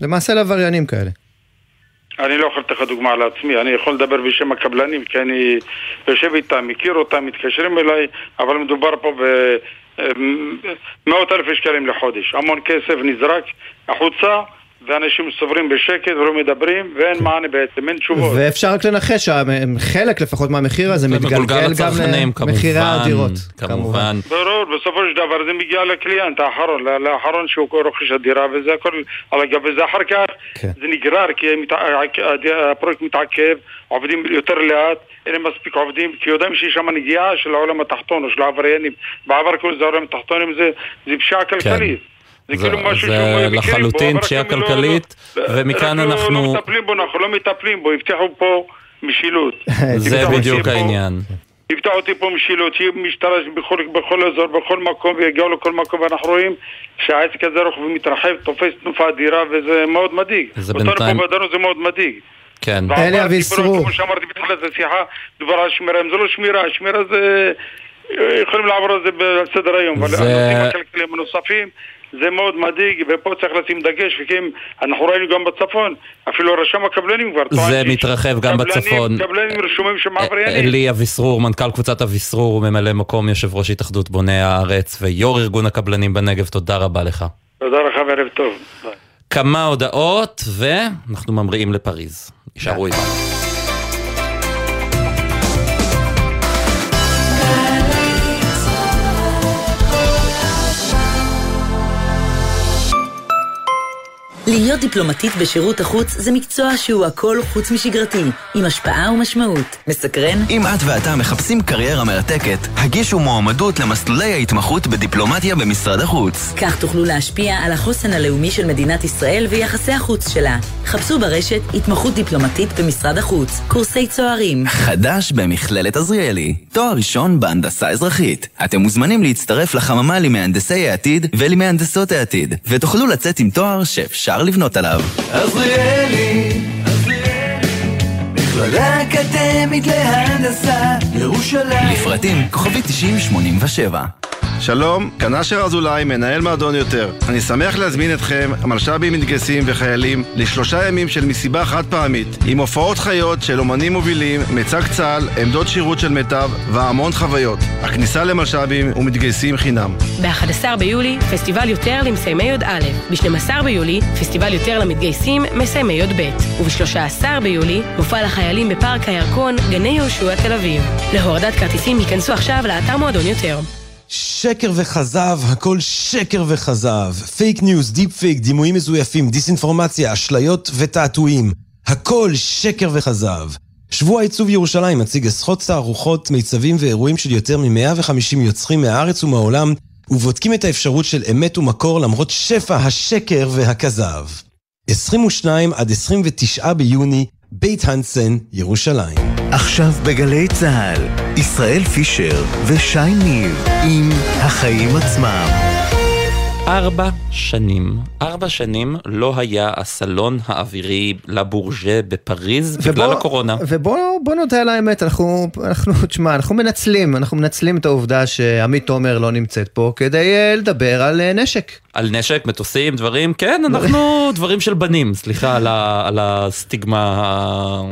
למעשה לעבריינים כאלה? אני לא יכול לתת לך דוגמה על עצמי, אני יכול לדבר בשם הקבלנים כי אני יושב איתם, מכיר אותם, מתקשרים אליי, אבל מדובר פה. מאות אלפי שקלים לחודש. המון כסף נזרק החוצה ואנשים סוברים בשקט ולא מדברים ואין כן. מענה בעצם, אין תשובות. ואפשר רק לנחש שחלק לפחות מהמחיר הזה מתגלגל גם למחירי הדירות. כמובן. ברור, בסופו של דבר זה מגיע לקליינט האחרון, לאחרון שהוא רוכש הדירה וזה הכל על הגב, וזה אחר כך כן. זה נגרר כי הפרויקט מתעכב, עובדים יותר לאט, אין להם מספיק עובדים, כי יודעים שיש שם נגיעה של העולם התחתון או של העבריינים. בעבר קוראים לזה העולם התחתון, זה פשיעה כלכלית. כן. זה כאילו משהו שהוא לחלוטין פשיעה כלכלית, ומכאן אנחנו... לא מטפלים בו, אנחנו לא מטפלים בו, הבטיחו פה משילות. [laughs] זה בדיוק העניין. הבטיחו אותי פה משילות, שיהיה משטרה בכל אזור, בכל מקום, ויגיעו לכל מקום, ואנחנו רואים שהעסק הזה רוחב ומתרחב, תופס תנופה אדירה, וזה מאוד מדאיג. זה בינתיים... אותנו פה בדרום זה מאוד מדאיג. כן. אלי אביסרו. כמו שאמרתי בתחילת השיחה, דובר על שמירה, אם זה לא שמירה, שמירה זה... יכולים לעבור על זה בסדר היום, אבל הנושאים הכלכליים הנוספים זה מאוד מדאיג, ופה צריך לשים דגש, וכי אנחנו ראינו גם בצפון, אפילו רשם הקבלנים כבר טוען... זה מתרחב גם בצפון. קבלנים רשומים שם עבריינים. אלי אביסרור, מנכ"ל קבוצת אביסרור, ממלא מקום יושב ראש התאחדות בוני הארץ ויו"ר ארגון הקבלנים בנגב, תודה רבה לך. תודה לך וערב טוב. כמה הודעות, ואנחנו ממריאים לפריז. יישארו איתנו. להיות דיפלומטית בשירות החוץ זה מקצוע שהוא הכל חוץ משגרתי, עם השפעה ומשמעות. מסקרן? אם את ואתה מחפשים קריירה מרתקת, הגישו מועמדות למסלולי ההתמחות בדיפלומטיה במשרד החוץ. כך תוכלו להשפיע על החוסן הלאומי של מדינת ישראל ויחסי החוץ שלה. חפשו ברשת התמחות דיפלומטית במשרד החוץ, קורסי צוערים. חדש במכללת עזריאלי, תואר ראשון בהנדסה אזרחית. אתם מוזמנים להצטרף לחממה למהנדסי העתיד ולמהנדסות העתיד, ותוכלו לצאת עם תואר שאפשר לבנות עליו. עזריאלי, מכללה אקדמית להנדסה, ירושלים. לפרטים כוכבי 9087 שלום, כאן אשר אזולאי, מנהל מועדון יותר. אני שמח להזמין אתכם, מלש"בים מתגייסים וחיילים, לשלושה ימים של מסיבה חד פעמית, עם הופעות חיות של אומנים מובילים, מיצג צה"ל, עמדות שירות של מיטב והמון חוויות. הכניסה למלש"בים ומתגייסים חינם. ב-11 ביולי, פסטיבל יותר למסיימי י"א. ב-12 ביולי, פסטיבל יותר למתגייסים, מסיימי י"ב. וב-13 ביולי, מופע לחיילים בפארק הירקון, גני יהושע תל אביב. להורדת כרטיסים ייכנסו עכשיו לאתר מועדון יוטר. שקר וכזב, הכל שקר וכזב. פייק ניוז, דיפ פייק, דימויים מזויפים, דיסאינפורמציה, אשליות ותעתועים. הכל שקר וכזב. שבוע עיצוב ירושלים מציג עשרות תערוכות, מיצבים ואירועים של יותר מ-150 יוצרים מהארץ ומהעולם, ובודקים את האפשרות של אמת ומקור למרות שפע השקר והכזב. 22 עד 29 ביוני, בית הנסן, ירושלים. עכשיו בגלי צה"ל, ישראל פישר ושי ניב עם החיים עצמם. ארבע שנים, ארבע שנים לא היה הסלון האווירי לבורג'ה בפריז ובוא, בגלל הקורונה. ובוא נודה על האמת, אנחנו, אנחנו, תשמע, אנחנו מנצלים, אנחנו מנצלים את העובדה שעמית תומר לא נמצאת פה כדי uh, לדבר על uh, נשק. על נשק, מטוסים, דברים, כן, אנחנו [laughs] דברים של בנים, סליחה על, ה, על הסטיגמה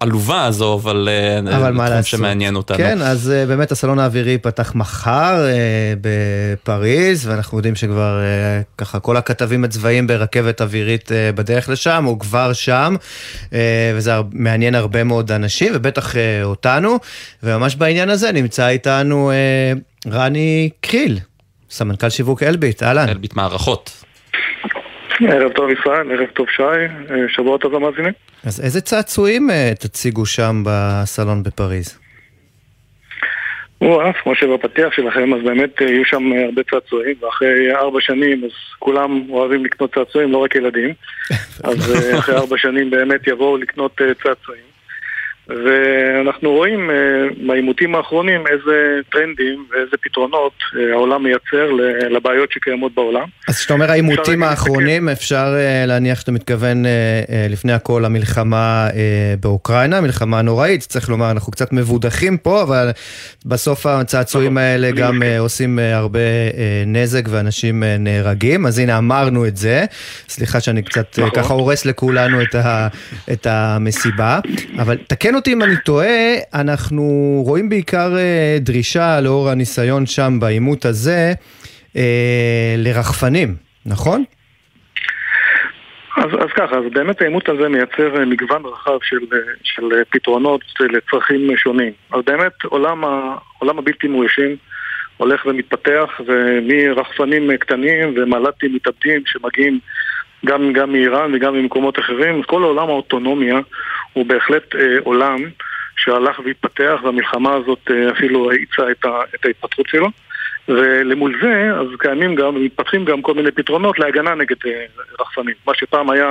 העלובה הזו, אבל, אה, אבל מה לעשות, שמעניין אותנו. כן, אז באמת הסלון האווירי ייפתח מחר בפריז, ואנחנו יודעים שכבר ככה כל הכתבים הצבאיים ברכבת אווירית uh, בדרך לשם, הוא כבר שם, uh, וזה מעניין הרבה מאוד אנשים, ובטח uh, אותנו, וממש בעניין הזה נמצא איתנו רני קריל. סמנכ"ל שיווק אלביט, אהלן. אלביט מערכות. ערב טוב ישראל, ערב טוב שי, שבוע טוב למאזינים. אז איזה צעצועים אה, תציגו שם בסלון בפריז? וואו, כמו שבפתיח שלכם, אז באמת אה, יהיו שם אה, הרבה צעצועים, ואחרי ארבע שנים, אז כולם אוהבים לקנות צעצועים, לא רק ילדים. [laughs] אז אחרי ארבע שנים באמת יבואו לקנות צעצועים. ואנחנו רואים מהעימותים uh, האחרונים איזה טרנדים ואיזה פתרונות uh, העולם מייצר לבעיות שקיימות בעולם. אז כשאתה אומר העימותים האחרונים, אפשר uh, להניח שאתה מתכוון לפני הכל למלחמה באוקראינה, מלחמה נוראית, צריך לומר, אנחנו קצת מבודחים פה, אבל בסוף הצעצועים נכון, האלה גם עושים הרבה נזק ואנשים נהרגים, אז הנה אמרנו את זה, סליחה שאני קצת uh, ככה הורס לכולנו את המסיבה, אבל תקן אותי אם אני טועה, אנחנו רואים בעיקר אה, דרישה לאור הניסיון שם בעימות הזה אה, לרחפנים, נכון? אז, אז ככה, אז באמת העימות הזה מייצר אה, מגוון רחב של, של פתרונות לצרכים שונים. אז באמת עולם, ה, עולם הבלתי מאוישים הולך ומתפתח, ומרחפנים קטנים ומל"טים מתאבדים שמגיעים גם, גם מאיראן וגם ממקומות אחרים, כל עולם האוטונומיה הוא בהחלט אה, עולם שהלך והתפתח והמלחמה הזאת אה, אפילו האיצה את, ההתפתחות שלו. ולמול זה אז קיימים גם, מתפתחים גם כל מיני פתרונות להגנה נגד אה, רחפנים. מה שפעם היה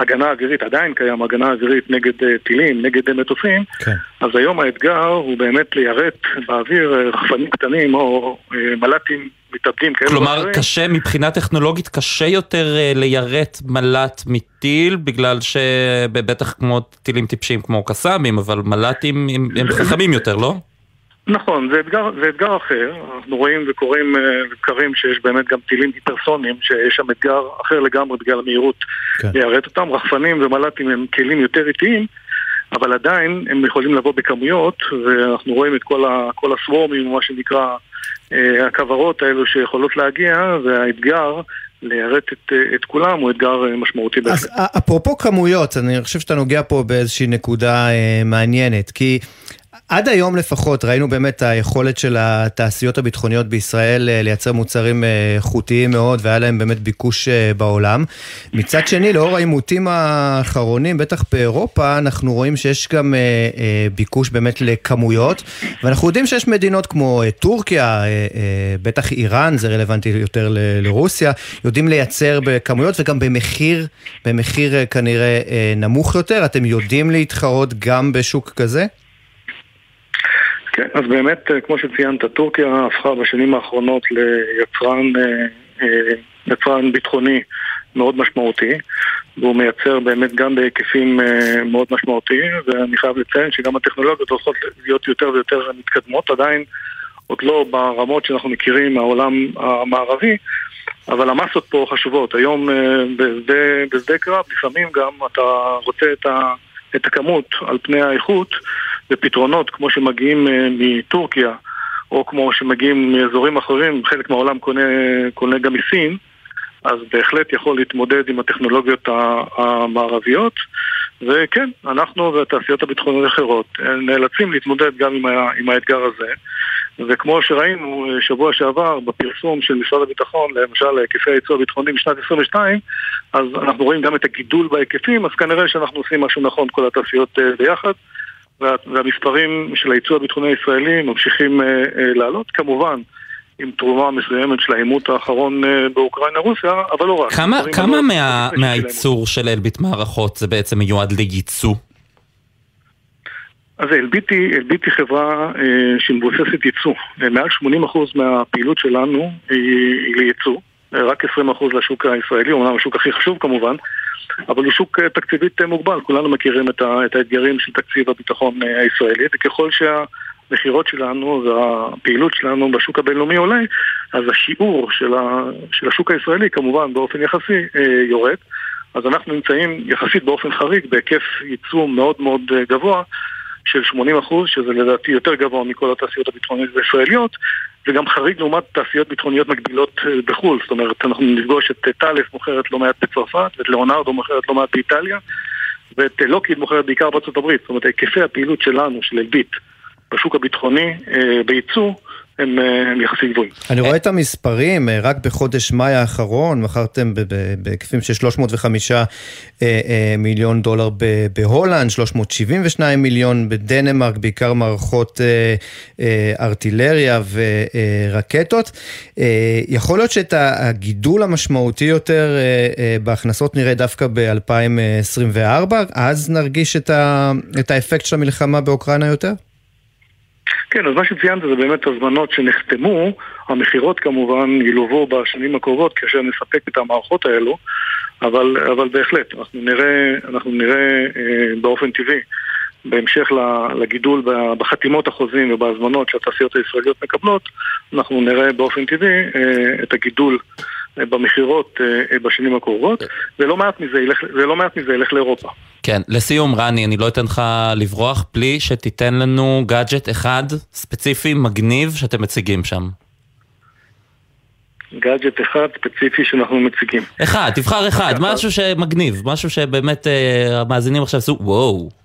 הגנה אווירית, עדיין קיים הגנה אווירית נגד טילים, נגד מטוסים, כן. אז היום האתגר הוא באמת ליירט באוויר רחפנים קטנים או מל"טים מתאבדים כאלה כלומר, ואחרים. קשה, מבחינה טכנולוגית קשה יותר uh, ליירט מל"ט מטיל, בגלל שבטח כמו טילים טיפשיים כמו קסאמים, אבל מל"טים הם, הם חכמים יותר, לא? נכון, זה אתגר, זה אתגר אחר, אנחנו רואים וקוראים וקרים שיש באמת גם טילים היפרסונים, שיש שם אתגר אחר לגמרי בגלל המהירות כן. ליירט אותם, רחפנים ומל"טים הם כלים יותר איטיים, אבל עדיין הם יכולים לבוא בכמויות, ואנחנו רואים את כל, ה, כל הסוורמים, מה שנקרא, אה, הכוורות האלו שיכולות להגיע, והאתגר ליירט את, את כולם הוא אתגר משמעותי בהחלט. אז אפרופו כמויות, אני חושב שאתה נוגע פה באיזושהי נקודה אה, מעניינת, כי עד היום לפחות ראינו באמת היכולת של התעשיות הביטחוניות בישראל אה, לייצר מוצרים איכותיים מאוד והיה להם באמת ביקוש בעולם. מצד שני, לאור העימותים האחרונים, בטח באירופה, אנחנו רואים שיש גם ביקוש באמת לכמויות, ואנחנו יודעים שיש מדינות כמו טורקיה, בטח איראן, זה רלוונטי יותר לרוסיה, יודעים לייצר בכמויות וגם במחיר, במחיר כנראה נמוך יותר. אתם יודעים להתחרות גם בשוק כזה? כן, אז באמת, אה, כמו שציינת, טורקיה הפכה בשנים האחרונות ליצרן אה, אה, יצרן ביטחוני מאוד משמעותי, והוא מייצר באמת גם בהיקפים מאוד משמעותיים, ואני חייב לציין שגם הטכנולוגיות הולכות להיות יותר ויותר מתקדמות, עדיין עוד לא ברמות שאנחנו מכירים מהעולם המערבי, אבל המסות פה חשובות. היום בשדה, בשדה קרב לפעמים גם אתה רוצה את, ה, את הכמות על פני האיכות ופתרונות כמו שמגיעים אה, מטורקיה או כמו שמגיעים מאזורים אחרים, חלק מהעולם קונה, קונה גם מסין, אז בהחלט יכול להתמודד עם הטכנולוגיות המערביות וכן, אנחנו והתעשיות הביטחוניות האחרות אה, נאלצים להתמודד גם עם, ה, עם האתגר הזה וכמו שראינו אה, שבוע שעבר בפרסום של משרד הביטחון, למשל היקפי הייצוא הביטחוני בשנת 22, אז אנחנו רואים גם את הגידול בהיקפים, אז כנראה שאנחנו עושים משהו נכון כל התעשיות ביחד. והמספרים של הייצוא הביטחוני הישראלי ממשיכים אה, אה, לעלות, כמובן. עם תרומה מסוימת של העימות האחרון אה, באוקראינה-רוסיה, אבל לא רק. כמה, כמה מה, מהייצור של אלביט מערכות זה בעצם מיועד לייצוא? אז אלביט היא, אלביט היא חברה אה, שמבוססת ייצוא. מעל 80% מהפעילות שלנו היא, היא לייצוא, רק 20% לשוק הישראלי, אומנם השוק הכי חשוב כמובן, אבל הוא שוק אה, תקציבית אה, מוגבל, כולנו מכירים את, האתגרים של תקציב הביטחון אה, הישראלי, וככל שהמכירות שלנו והפעילות שלנו בשוק הבינלאומי עולה, אז השיעור של, ה, של השוק הישראלי כמובן באופן יחסי יורד. אז אנחנו נמצאים יחסית באופן חריג בהיקף ייצוא מאוד מאוד גבוה של 80 שזה לדעתי יותר גבוה מכל התעשיות הביטחוניות הישראליות, וגם חריג לעומת תעשיות ביטחוניות מקבילות אה, בחו"ל. זאת אומרת, אנחנו נפגוש את טאלף מוכרת לא מעט בצרפת, ואת ליאונרדו מוכרת לא מעט באיטליה, ואת לוקיד מוכרת בעיקר בארצות הברית. זאת אומרת, היקפי הפעילות שלנו, של אלביט, בשוק הביטחוני, אה, בייצוא, הם, אה, הם יחסית גבוהים. אני רואה את המספרים, אה, רק בחודש מאי האחרון מכרתם בהיקפים של 305 אה, מיליון דולר בהולנד, 372 מיליון בדנמרק, בעיקר מערכות ארטילריה ורקטות. יכול להיות שאת הגידול המשמעותי יותר בהכנסות נראה דווקא ב-2024, אז נרגיש את האפקט של המלחמה באוקראינה יותר? כן, אז מה שציינת זה באמת הזמנות שנחתמו, המכירות כמובן ילוו בשנים הקרובות כאשר נספק את המערכות האלו, אבל, אבל בהחלט, אנחנו נראה, אנחנו נראה אה, באופן טבעי, בהמשך לגידול בחתימות החוזים ובהזמנות שהתעשיות הישראליות מקבלות, אנחנו נראה באופן טבעי אה, את הגידול במכירות אה, בשנים הקרובות, ולא מעט מזה ילך, ולא מעט מזה ילך לאירופה. כן, לסיום רני, אני לא אתן לך לברוח בלי שתיתן לנו גאדג'ט אחד ספציפי מגניב שאתם מציגים שם. גאדג'ט אחד ספציפי שאנחנו מציגים. אחד, תבחר אחד, משהו שמגניב, משהו שבאמת אה, המאזינים עכשיו עשו וואו. [laughs]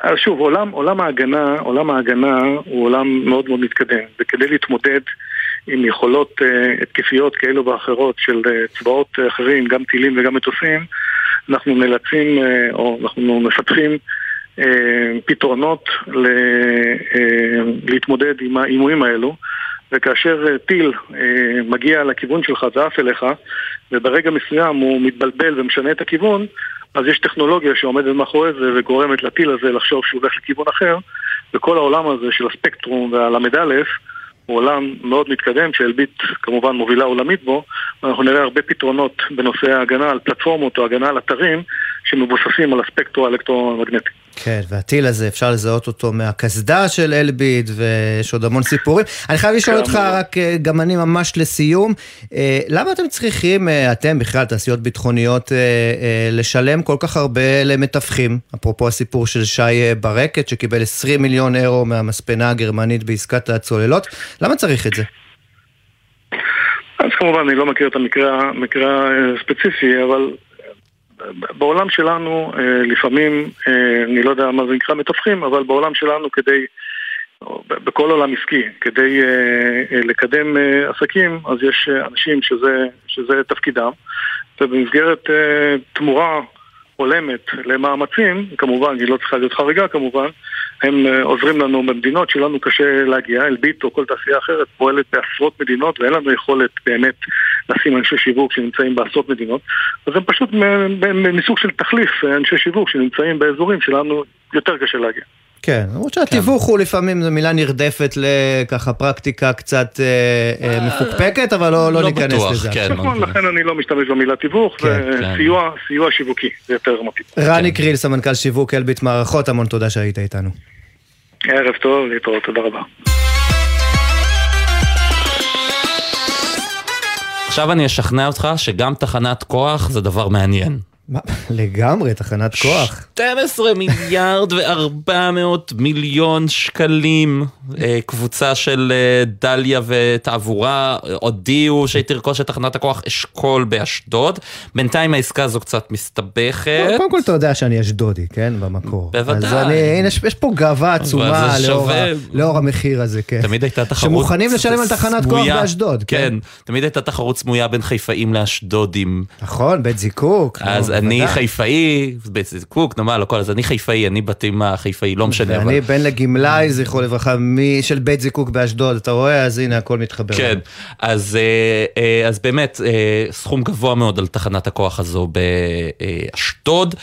אז שוב, עולם, עולם ההגנה, עולם ההגנה הוא עולם מאוד מאוד מתקדם, וכדי להתמודד עם יכולות uh, התקפיות כאלו ואחרות של uh, צבאות אחרים, גם טילים וגם מטוסים, אנחנו נאלצים, uh, או אנחנו מפתחים uh, פתרונות ל, uh, להתמודד עם האימונים האלו. וכאשר טיל uh, מגיע לכיוון שלך ועף אליך, וברגע מסוים הוא מתבלבל ומשנה את הכיוון, אז יש טכנולוגיה שעומדת מאחורי זה וגורמת לטיל הזה לחשוב שהוא הולך לכיוון אחר, וכל העולם הזה של הספקטרום והל"א הוא עולם מאוד מתקדם, שאלביט כמובן מובילה עולמית בו, ואנחנו נראה הרבה פתרונות בנושא ההגנה על פלטפורמות או הגנה על אתרים שמבוססים על הספקטרו האלקטרומגנטי. כן, והטיל הזה, אפשר לזהות אותו מהקסדה של אלביט, ויש עוד המון סיפורים. אני חייב לשאול אותך, רק אה, גם אני ממש לסיום, אה, למה אתם צריכים, אה, אתם בכלל, תעשיות ביטחוניות, לשלם כל כך הרבה למתווכים? אפרופו הסיפור של שי ברקת, שקיבל 20 מיליון אירו מהמספנה הגרמנית בעסקת הצוללות, למה צריך את זה? אז כמובן, אני לא מכיר את המקרה הספציפי, אבל בעולם שלנו, לפעמים, אני לא יודע מה זה נקרא מתווכים, אבל בעולם שלנו כדי, בכל עולם עסקי, כדי לקדם עסקים, אז יש אנשים שזה, שזה תפקידם, ובמסגרת תמורה הולמת למאמצים, כמובן, היא לא צריכה להיות חריגה כמובן, הם אה, עוזרים לנו במדינות שלנו קשה להגיע, אלביט או כל תעשייה אחרת פועלת בעשרות מדינות ואין לנו יכולת באמת לשים אנשי שיווק שנמצאים בעשרות מדינות אז הם פשוט מסוג של תחליף אה, אנשי שיווק שנמצאים באזורים שלנו יותר קשה להגיע. כן, למרות שהתיווך הוא לפעמים זו מילה נרדפת לככה פרקטיקה קצת אה, אה, מפוקפקת, אבל לא, לא, לא ניכנס בטוח, לזה. כן, נכון, לא לכן אני לא משתמש במילה תיווך, כן, וסיוע כן. שיווקי, זה יותר מתאים. רני כן. קריל, סמנכ"ל שיווק אלביט מערכות, המון תודה שהיית איתנו. ערב טוב, להתראות, תודה רבה. עכשיו אני אשכנע אותך שגם תחנת כוח זה דבר מעניין. מה? לגמרי, תחנת כוח. 12 מיליארד ו-400 מיליון שקלים. אה, קבוצה של אה, דליה ותעבורה הודיעו שהיא תרכוש את תחנת הכוח אשכול באשדוד. בינתיים העסקה הזו קצת מסתבכת. קודם כל אתה יודע שאני אשדודי, כן? במקור. בוודאי. אז אני, הנה, יש פה גאווה עצומה לאור, המחיר הזה, כן. תמיד הייתה תחרות שמוכנים לשלם על תחנת כוח באשדוד, כן. כן. תמיד הייתה תחרות סמויה בין חיפאים לאשדודים. נכון, בית זיקוק. אז אני חיפאי, בית זיקוק, נו מה, לא כל, אז אני חיפאי, אני בתים החיפאי, לא משנה. ואני בן לגמלאי, זכרו לברכה, של בית זיקוק באשדוד, אתה רואה? אז הנה, הכל מתחבר. כן, אז, אה, אה, אז באמת, אה, סכום גבוה מאוד על תחנת הכוח הזו באשדוד.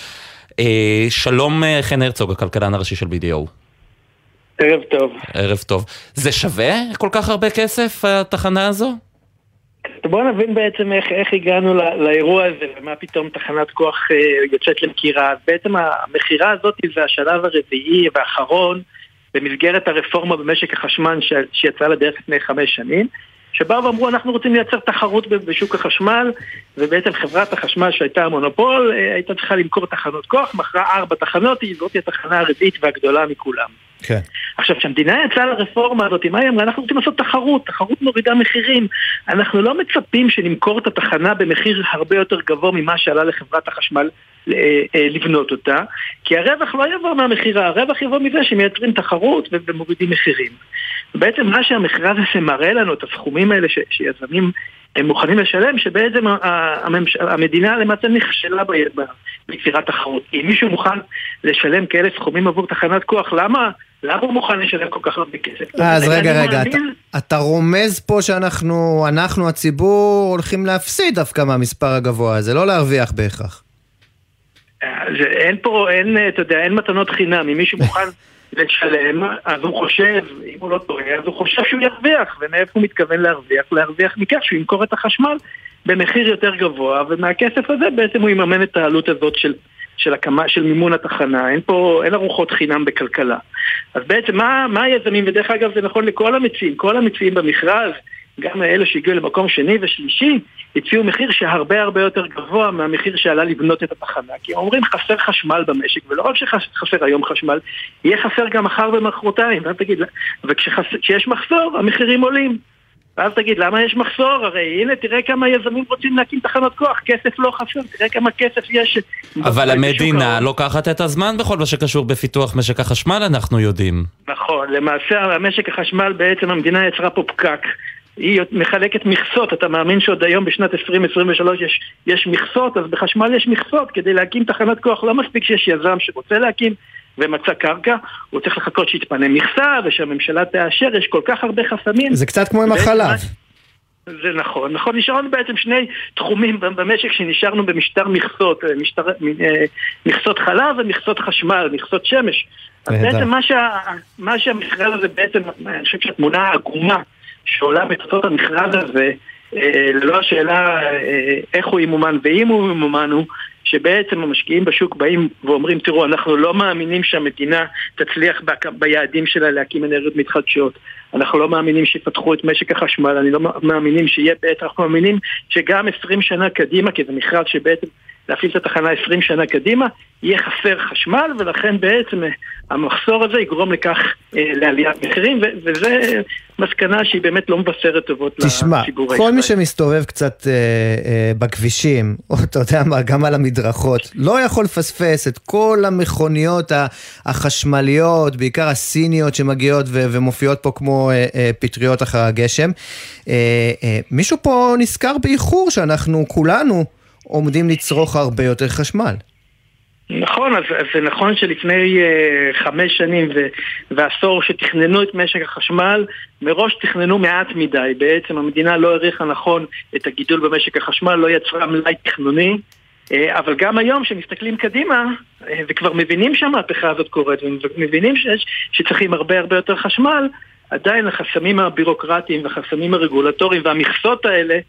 שלום חן הרצוג, הכלכלן הראשי של BDO. ערב טוב. ערב טוב. זה שווה כל כך הרבה כסף, התחנה הזו? בואו נבין בעצם איך, איך הגענו לא, לאירוע הזה ומה פתאום תחנת כוח אה, יוצאת למכירה. בעצם המכירה הזאת זה השלב הרביעי והאחרון במסגרת הרפורמה במשק החשמל ש... שיצאה לדרך לפני חמש שנים. שבאו ואמרו אנחנו רוצים לייצר תחרות בשוק החשמל ובעצם חברת החשמל שהייתה המונופול אה, הייתה צריכה למכור תחנות כוח, מכרה ארבע תחנות, זאת התחנה הרביעית והגדולה מכולם. כן. עכשיו, כשהמדינה יצאה לרפורמה הזאת, מה היא אמרה? אנחנו רוצים לעשות תחרות, תחרות מורידה מחירים. אנחנו לא מצפים שנמכור את התחנה במחיר הרבה יותר גבוה ממה שעלה לחברת החשמל אה, אה, לבנות אותה, כי הרווח לא יבוא מהמכירה, הרווח יבוא מזה שמייצרים תחרות ומורידים מחירים. בעצם מה שהמכרז הזה מראה לנו, את הסכומים האלה ש, שיזמים הם מוכנים לשלם, שבעצם הממש... המדינה למעשה נכשלה ביצירת תחרות. אם מישהו מוכן לשלם כאלה סכומים עבור תחנת כוח, למה? למה הוא מוכן לשלם כל כך הרבה כסף? אז רגע, רגע, אתה, אתה רומז פה שאנחנו, אנחנו הציבור, הולכים להפסיד דווקא מהמספר הגבוה הזה, לא להרוויח בהכרח. זה, אין פה, אין, אתה יודע, אין מתנות חינם. אם מישהו מוכן [laughs] לשלם, אז הוא חושב, אם הוא לא טועה, אז הוא חושב שהוא ירוויח. ומאיפה הוא מתכוון להרוויח? להרוויח מכך שהוא ימכור את החשמל במחיר יותר גבוה, ומהכסף הזה בעצם הוא יממן את העלות הזאת של, של, הקמה, של מימון התחנה. אין פה, אין ארוחות חינם בכלכלה. אז בעצם מה, מה היזמים, ודרך אגב זה נכון לכל המציעים, כל המציעים במכרז, גם אלה שהגיעו למקום שני ושלישי, הציעו מחיר שהרבה הרבה יותר גבוה מהמחיר שעלה לבנות את התחנה. כי אומרים חסר חשמל במשק, ולא רק שחסר היום חשמל, יהיה חסר גם מחר ומחרתיים. ואז תגיד, וכשיש מחסור, המחירים עולים. ואז תגיד, למה יש מחסור? הרי הנה, תראה כמה יזמים רוצים להקים תחנות כוח, כסף לא חסר, תראה כמה כסף יש. אבל המדינה לוקחת את הזמן בכל מה שקשור בפיתוח משק החשמל, אנחנו יודעים. נכון, למעשה המשק החשמל בעצם המדינה יצרה פה פקק. היא מחלקת מכסות, אתה מאמין שעוד היום בשנת 2023 יש, יש מכסות, אז בחשמל יש מכסות, כדי להקים תחנת כוח לא מספיק שיש יזם שרוצה להקים ומצא קרקע, הוא צריך לחכות שיתפנה מכסה ושהממשלה תאשר, יש כל כך הרבה חסמים. זה קצת כמו עם החלב. זה נכון, נכון, נשארנו בעצם שני תחומים במשק שנשארנו במשטר מכסות, משטר, אה, מכסות חלב ומכסות חשמל, מכסות שמש. אז בעצם מה, שה, מה שהמכרז הזה בעצם, אני חושב שהתמונה העגומה שעולה בתוצאות המכרז הזה, אה, ללא השאלה אה, איך הוא ימומן ואם הוא ימומן הוא שבעצם המשקיעים בשוק באים ואומרים תראו אנחנו לא מאמינים שהמדינה תצליח ביעדים שלה להקים אנרגיות מתחדשות. אנחנו לא מאמינים שיפתחו את משק החשמל, אני לא מאמינים שיהיה בעת, אנחנו מאמינים שגם 20 שנה קדימה כי זה מכרז שבעצם להפעיל את התחנה 20 שנה קדימה, יהיה חסר חשמל, ולכן בעצם אה, המחסור הזה יגרום לכך אה, לעליית מחירים, וזה מסקנה שהיא באמת לא מבשרת טובות תשמע, לציבור הישראלי. תשמע, כל מי שמסתובב קצת אה, אה, בכבישים, [laughs] או אתה יודע מה, גם על המדרכות, לא יכול לפספס את כל המכוניות החשמליות, בעיקר הסיניות שמגיעות ו- ומופיעות פה כמו אה, אה, פטריות אחר הגשם. אה, אה, מישהו פה נזכר באיחור שאנחנו כולנו עומדים לצרוך הרבה יותר חשמל. נכון, אז, אז זה נכון שלפני uh, חמש שנים ו, ועשור שתכננו את משק החשמל, מראש תכננו מעט מדי. בעצם המדינה לא העריכה נכון את הגידול במשק החשמל, לא יצרה מלאי תכנוני. Uh, אבל גם היום, כשמסתכלים קדימה, uh, וכבר מבינים שהמהפכה הזאת קורית, ומבינים שיש, שצריכים הרבה הרבה יותר חשמל, עדיין החסמים הבירוקרטיים והחסמים הרגולטוריים והמכסות האלה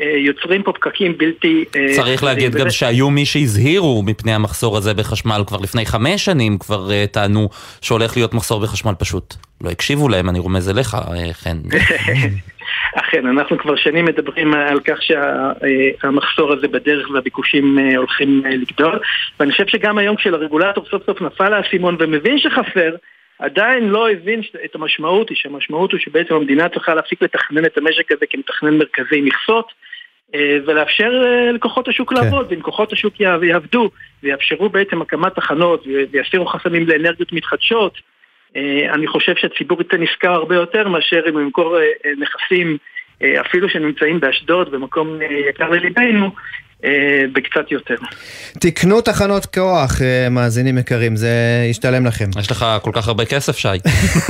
יוצרים פה פקקים בלתי... אה, צריך להגיד גם שהיו מי שהזהירו מפני המחסור הזה בחשמל כבר לפני חמש שנים, כבר אה, טענו שהולך להיות מחסור בחשמל פשוט. לא הקשיבו להם, אני רומז אליך, חן. [laughs] אכן, אנחנו כבר שנים מדברים על כך שהמחסור הזה בדרך והביקושים הולכים לגדול, ואני חושב שגם היום כשלרגולטור סוף סוף נפל האסימון ומבין שחסר, עדיין לא הבין את המשמעות היא, שהמשמעות הוא שבעצם המדינה צריכה להפסיק לתכנן את המשק הזה כמתכנן מרכזי מכסות אה, ולאפשר אה, לכוחות השוק כן. לעבוד, ואם כוחות השוק יעבדו ויאפשרו בעצם הקמת תחנות ויסירו חסמים לאנרגיות מתחדשות, אה, אני חושב שהציבור יצא נשכר הרבה יותר מאשר אם הוא ימכור נכסים אפילו שנמצאים באשדוד, במקום יקר לליבנו, בקצת יותר. תקנו תחנות כוח, אה, מאזינים יקרים, זה ישתלם לכם. יש לך כל כך הרבה כסף, שי.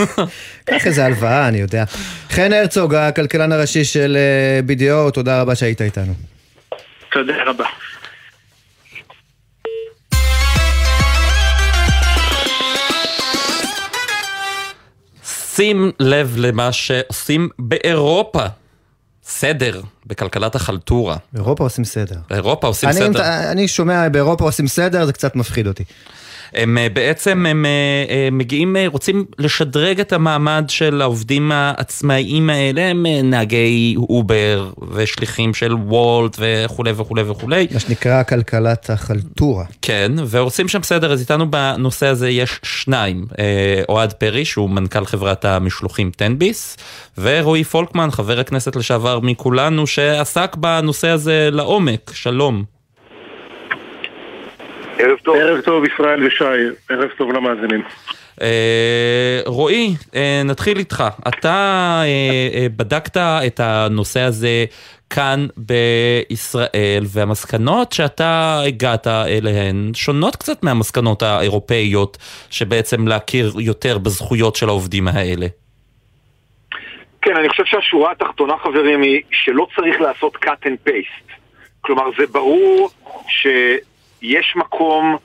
[laughs] קח איזה הלוואה, אני יודע. חן הרצוג, הכלכלן הראשי של אה, BDO, תודה רבה שהיית איתנו. תודה רבה. שים לב למה שעושים באירופה. סדר בכלכלת החלטורה. באירופה עושים סדר. באירופה עושים אני, סדר. אני שומע באירופה עושים סדר, זה קצת מפחיד אותי. הם אה, בעצם הם אה, אה, מגיעים, רוצים לשדרג את המעמד של העובדים העצמאיים האלה, הם נהגי אובר ושליחים של וולט וכולי וכולי וכולי. מה שנקרא כלכלת החלטורה. כן, ועושים שם סדר, אז איתנו בנושא הזה יש שניים, אוהד פרי שהוא מנכ"ל חברת המשלוחים תן-ביס, ורועי פולקמן, חבר הכנסת לשעבר מכולנו, שעסק בנושא הזה לעומק, שלום. ערב טוב. ערב טוב ישראל ושי, ערב טוב למאזינים. אה, רועי, אה, נתחיל איתך. אתה אה, בדקת את הנושא הזה כאן בישראל, והמסקנות שאתה הגעת אליהן שונות קצת מהמסקנות האירופאיות, שבעצם להכיר יותר בזכויות של העובדים האלה. כן, אני חושב שהשורה התחתונה, חברים, היא שלא צריך לעשות cut and paste. כלומר, זה ברור ש... יש מקום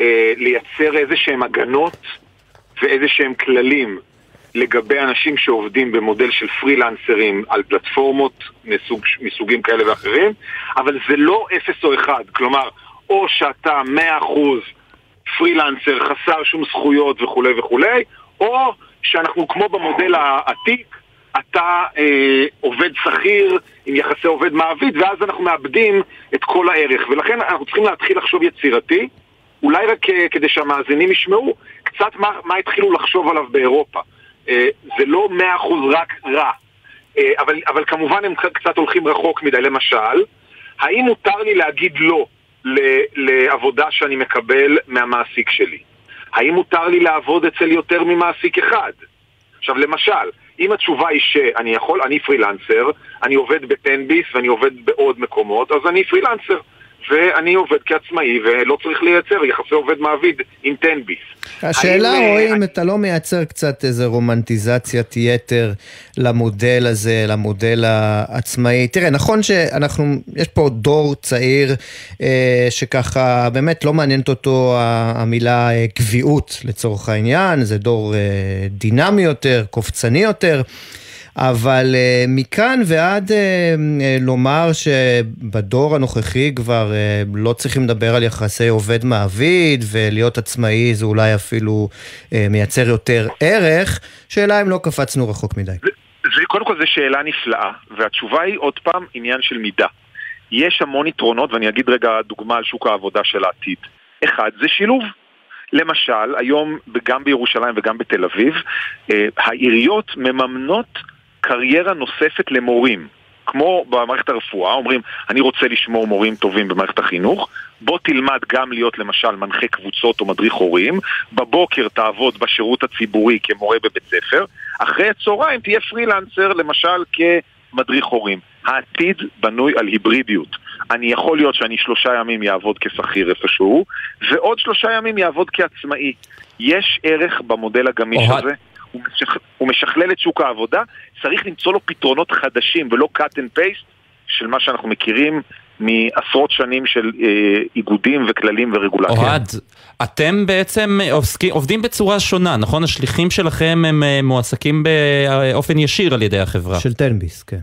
אה, לייצר איזה שהם הגנות ואיזה שהם כללים לגבי אנשים שעובדים במודל של פרילנסרים על פלטפורמות מסוג, מסוגים כאלה ואחרים, אבל זה לא אפס או אחד, כלומר, או שאתה מאה אחוז פרילנסר חסר שום זכויות וכולי וכולי, או שאנחנו כמו במודל העתיק, אתה אה, עובד שכיר עם יחסי עובד מעביד, ואז אנחנו מאבדים את כל הערך. ולכן אנחנו צריכים להתחיל לחשוב יצירתי, אולי רק אה, כדי שהמאזינים ישמעו קצת מה, מה התחילו לחשוב עליו באירופה. אה, זה לא מאה אחוז רק רע, אה, אבל, אבל כמובן הם קצת הולכים רחוק מדי. למשל, האם מותר לי להגיד לא לעבודה שאני מקבל מהמעסיק שלי? האם מותר לי לעבוד אצל יותר ממעסיק אחד? עכשיו למשל, אם התשובה היא שאני יכול, אני פרילנסר, אני עובד בטנביס ואני עובד בעוד מקומות, אז אני פרילנסר. ואני עובד כעצמאי ולא צריך לייצר יחסי עובד מעביד עם תן-ביס. השאלה, רואים, אה, אם אתה לא מייצר קצת איזה רומנטיזציית יתר למודל הזה, למודל העצמאי. תראה, נכון שאנחנו, יש פה דור צעיר אה, שככה באמת לא מעניינת אותו המילה אה, קביעות לצורך העניין, זה דור אה, דינמי יותר, קופצני יותר. אבל uh, מכאן ועד uh, uh, לומר שבדור הנוכחי כבר לא צריכים לדבר על יחסי עובד-מעביד ולהיות עצמאי זה אולי אפילו מייצר יותר ערך, שאלה אם לא קפצנו רחוק מדי. זה, קודם כל זו שאלה נפלאה, והתשובה היא עוד פעם עניין של מידה. יש המון יתרונות, ואני אגיד רגע דוגמה על שוק העבודה של העתיד. אחד, זה שילוב. למשל, היום גם בירושלים וגם בתל אביב, אה, העיריות מממנות קריירה נוספת למורים. כמו במערכת הרפואה, אומרים, אני רוצה לשמור מורים טובים במערכת החינוך, בוא תלמד גם להיות למשל מנחה קבוצות או מדריך הורים, בבוקר תעבוד בשירות הציבורי כמורה בבית ספר, אחרי הצהריים תהיה פרילנסר למשל כמדריך הורים. העתיד בנוי על היברידיות. אני יכול להיות שאני שלושה ימים יעבוד כשכיר איפשהו, ועוד שלושה ימים יעבוד כעצמאי. יש ערך במודל הגמיש אוהד. הזה. הוא, משכ... הוא משכלל את שוק העבודה, צריך למצוא לו פתרונות חדשים ולא cut and paste של מה שאנחנו מכירים מעשרות שנים של אה, איגודים וכללים ורגולציה. אוהד, אתם בעצם עוסקים, עובדים בצורה שונה, נכון? השליחים שלכם הם אה, מועסקים באופן ישיר על ידי החברה. של תן-ביס, כן.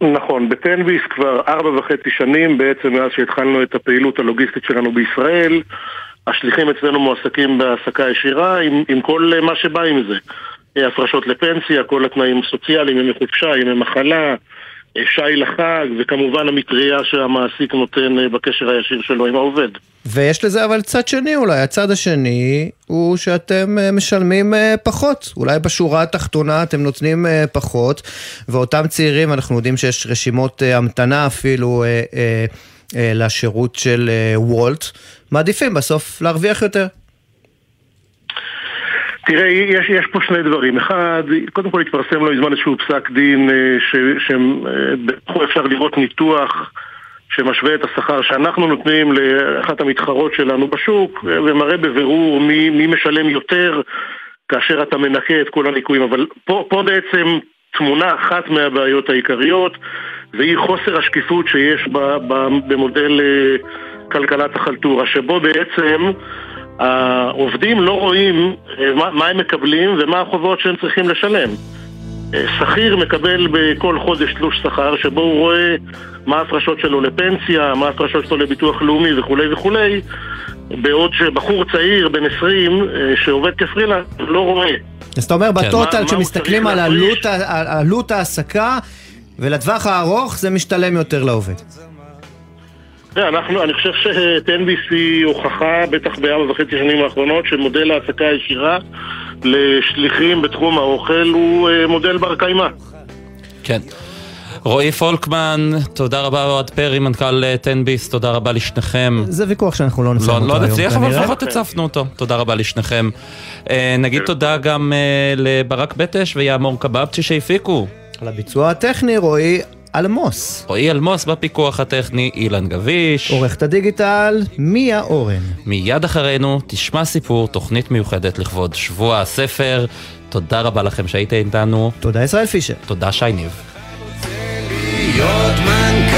נכון, בטנביס כבר ארבע וחצי שנים בעצם מאז שהתחלנו את הפעילות הלוגיסטית שלנו בישראל השליחים אצלנו מועסקים בהעסקה ישירה עם, עם כל מה שבא עם זה. אה, הפרשות לפנסיה, כל התנאים הסוציאליים, ימי חופשה, ימי מחלה, אה, שי לחג וכמובן המטריה שהמעסיק נותן אה, בקשר הישיר שלו עם העובד. ויש לזה אבל צד שני אולי, הצד השני הוא שאתם אה, משלמים אה, פחות. אולי בשורה התחתונה אתם נותנים אה, פחות, ואותם צעירים, אנחנו יודעים שיש רשימות אה, המתנה אפילו אה, אה, אה, לשירות של אה, וולט, מעדיפים בסוף להרוויח יותר. תראה, יש, יש פה שני דברים. אחד, קודם כל התפרסם לא מזמן איזשהו פסק דין אה, שבתוכו אפשר לראות ניתוח שמשווה את השכר שאנחנו נותנים לאחת המתחרות שלנו בשוק ומראה בבירור מי, מי משלם יותר כאשר אתה מנקה את כל הליקויים. אבל פה, פה בעצם תמונה אחת מהבעיות העיקריות והיא חוסר השקיפות שיש ב, ב, במודל אה, כלכלת החלטורה, שבו בעצם העובדים לא רואים אה, מה, מה הם מקבלים ומה החובות שהם צריכים לשלם. אה, שכיר מקבל בכל חודש תלוש שכר שבו הוא רואה מה ההפרשות שלו לפנסיה, מה ההפרשות שלו לביטוח לאומי וכולי וכולי בעוד שבחור צעיר בן 20 אה, שעובד כפרילנס לא רואה. אז אתה אומר כן, בטוטל כשמסתכלים על עלות ההעסקה ולטווח הארוך זה משתלם יותר לעובד. תראה, אנחנו, אני חושב שטנביס היא הוכחה, בטח בארבע וחצי שנים האחרונות, שמודל העסקה הישירה לשליחים בתחום האוכל הוא אה, מודל בר קיימא. כן. רועי פולקמן, תודה רבה אוהד פרי, מנכ"ל אה, תן-ביס, תודה רבה לשניכם. זה ויכוח שאנחנו לא נסיים לא, אותו לא היום נצליח, אבל. לפחות הצפנו אותו. תודה רבה לשניכם. אה, נגיד תודה גם אה, לברק בטש ויעמור קבבצ'י שהפיקו. על הביצוע הטכני רועי אלמוס. רועי אלמוס בפיקוח הטכני, אילן גביש. עורכת הדיגיטל, מיה אורן. מיד אחרינו תשמע סיפור, תוכנית מיוחדת לכבוד שבוע הספר. תודה רבה לכם שהייתם איתנו. תודה ישראל פישר. תודה שי ניב. להיות מנכ"ל,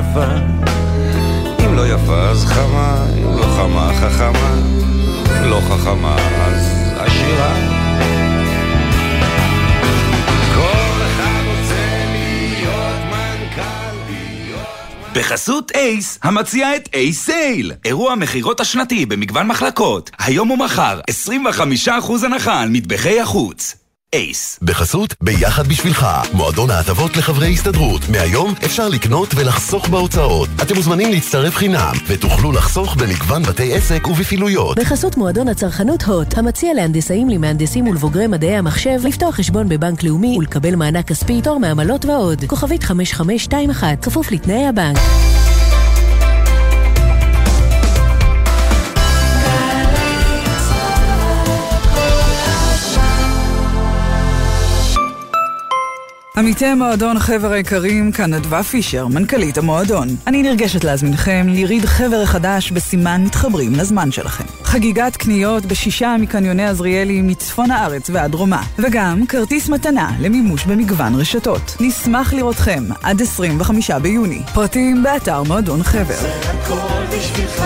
יפה. אם לא יפה אז חמה, אם לא חמה חכמה, לא חכמה אז עשירה. כל אחד רוצה להיות מנכ"ל, בחסות אייס, המציע את אייס סייל. אירוע המכירות השנתי במגוון מחלקות. היום ומחר, 25% הנחה על מטבחי החוץ. אייס. בחסות ביחד בשבילך, מועדון ההטבות לחברי הסתדרות. מהיום אפשר לקנות ולחסוך בהוצאות. אתם מוזמנים להצטרף חינם, ותוכלו לחסוך במגוון בתי עסק ובפעילויות. בחסות מועדון הצרכנות הוט, המציע להנדסאים, למהנדסים ולבוגרי מדעי המחשב לפתוח חשבון בבנק לאומי ולקבל מענק כספי, תור מעמלות ועוד. כוכבית 5521, כפוף לתנאי הבנק. עמיתי מועדון חבר היקרים, כאן נדבה פישר, מנכ"לית המועדון. אני נרגשת להזמינכם ליריד חבר החדש בסימן מתחברים לזמן שלכם. חגיגת קניות בשישה מקניוני עזריאלי מצפון הארץ ועד דרומה, וגם כרטיס מתנה למימוש במגוון רשתות. נשמח לראותכם עד 25 ביוני. פרטים באתר מועדון חבר. בשבילך,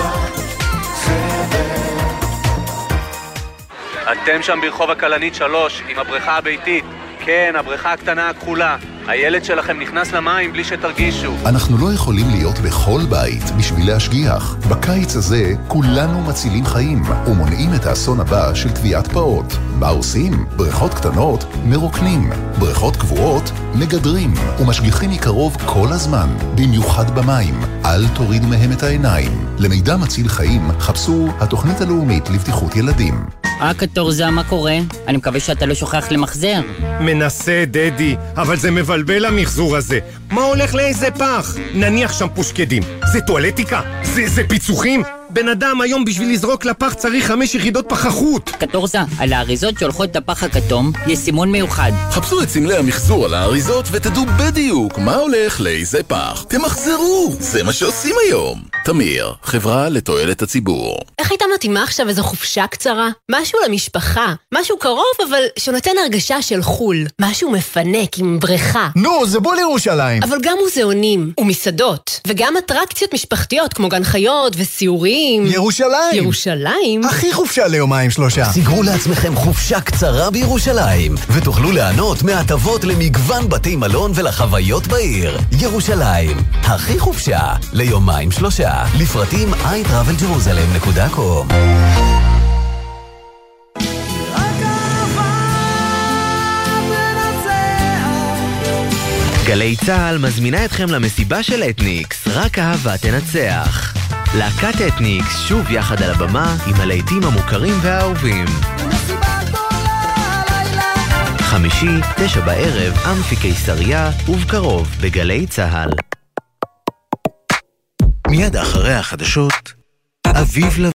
אתם שם ברחוב הכלנית 3 עם הבריכה הביתית כן, הבריכה הקטנה הכחולה. הילד שלכם נכנס למים בלי שתרגישו. אנחנו לא יכולים להיות בכל בית בשביל להשגיח. בקיץ הזה כולנו מצילים חיים ומונעים את האסון הבא של טביעת פעוט. מה עושים? בריכות קטנות מרוקנים, בריכות קבועות מגדרים ומשגיחים מקרוב כל הזמן, במיוחד במים. אל תורידו מהם את העיניים. למידע מציל חיים חפשו התוכנית הלאומית לבטיחות ילדים. אה, קטורזה, מה קורה? אני מקווה שאתה לא שוכח למחזר. מנסה, דדי, אבל זה מבלבל המחזור הזה. מה הולך לאיזה פח? נניח שם פושקדים. זה טואלטיקה? זה, זה פיצוחים? בן אדם היום בשביל לזרוק לפח צריך חמש יחידות פחחות. קטורזה, על האריזות שהולכות את הפח הכתום יש סימון מיוחד. חפשו את סמלי המחזור על האריזות ותדעו בדיוק מה הולך לאיזה פח. תמחזרו, זה מה שעושים היום. תמיר, חברה לתועלת הציבור. איך הייתה מתאימה עכשיו איזו חופשה קצרה? משהו למשפחה, משהו קרוב אבל שנותן הרגשה של חו"ל. משהו מפנק עם בריכה. נו, זה בוא לירושלים. אבל גם מוזיאונים, ומסעדות, וגם אטרקציות משפחתיות כמו גן חיות וסיורים. ירושלים! ירושלים? הכי חופשה ליומיים שלושה. סגרו לעצמכם חופשה קצרה בירושלים, ותוכלו ליהנות מהטבות למגוון בתי מלון ולחוויות בעיר. ירושלים, הכי חופשה ליומיים שלושה. לפרטים iTravelJerusalem.com גלי צה"ל מזמינה אתכם למסיבה של אתניקס, רק אהבה תנצח. להקת אתניקס שוב יחד על הבמה עם הלהיטים המוכרים והאהובים. חמישי, תשע בערב, אמפי קיסריה, ובקרוב בגלי צה"ל. מיד אחרי החדשות, אביב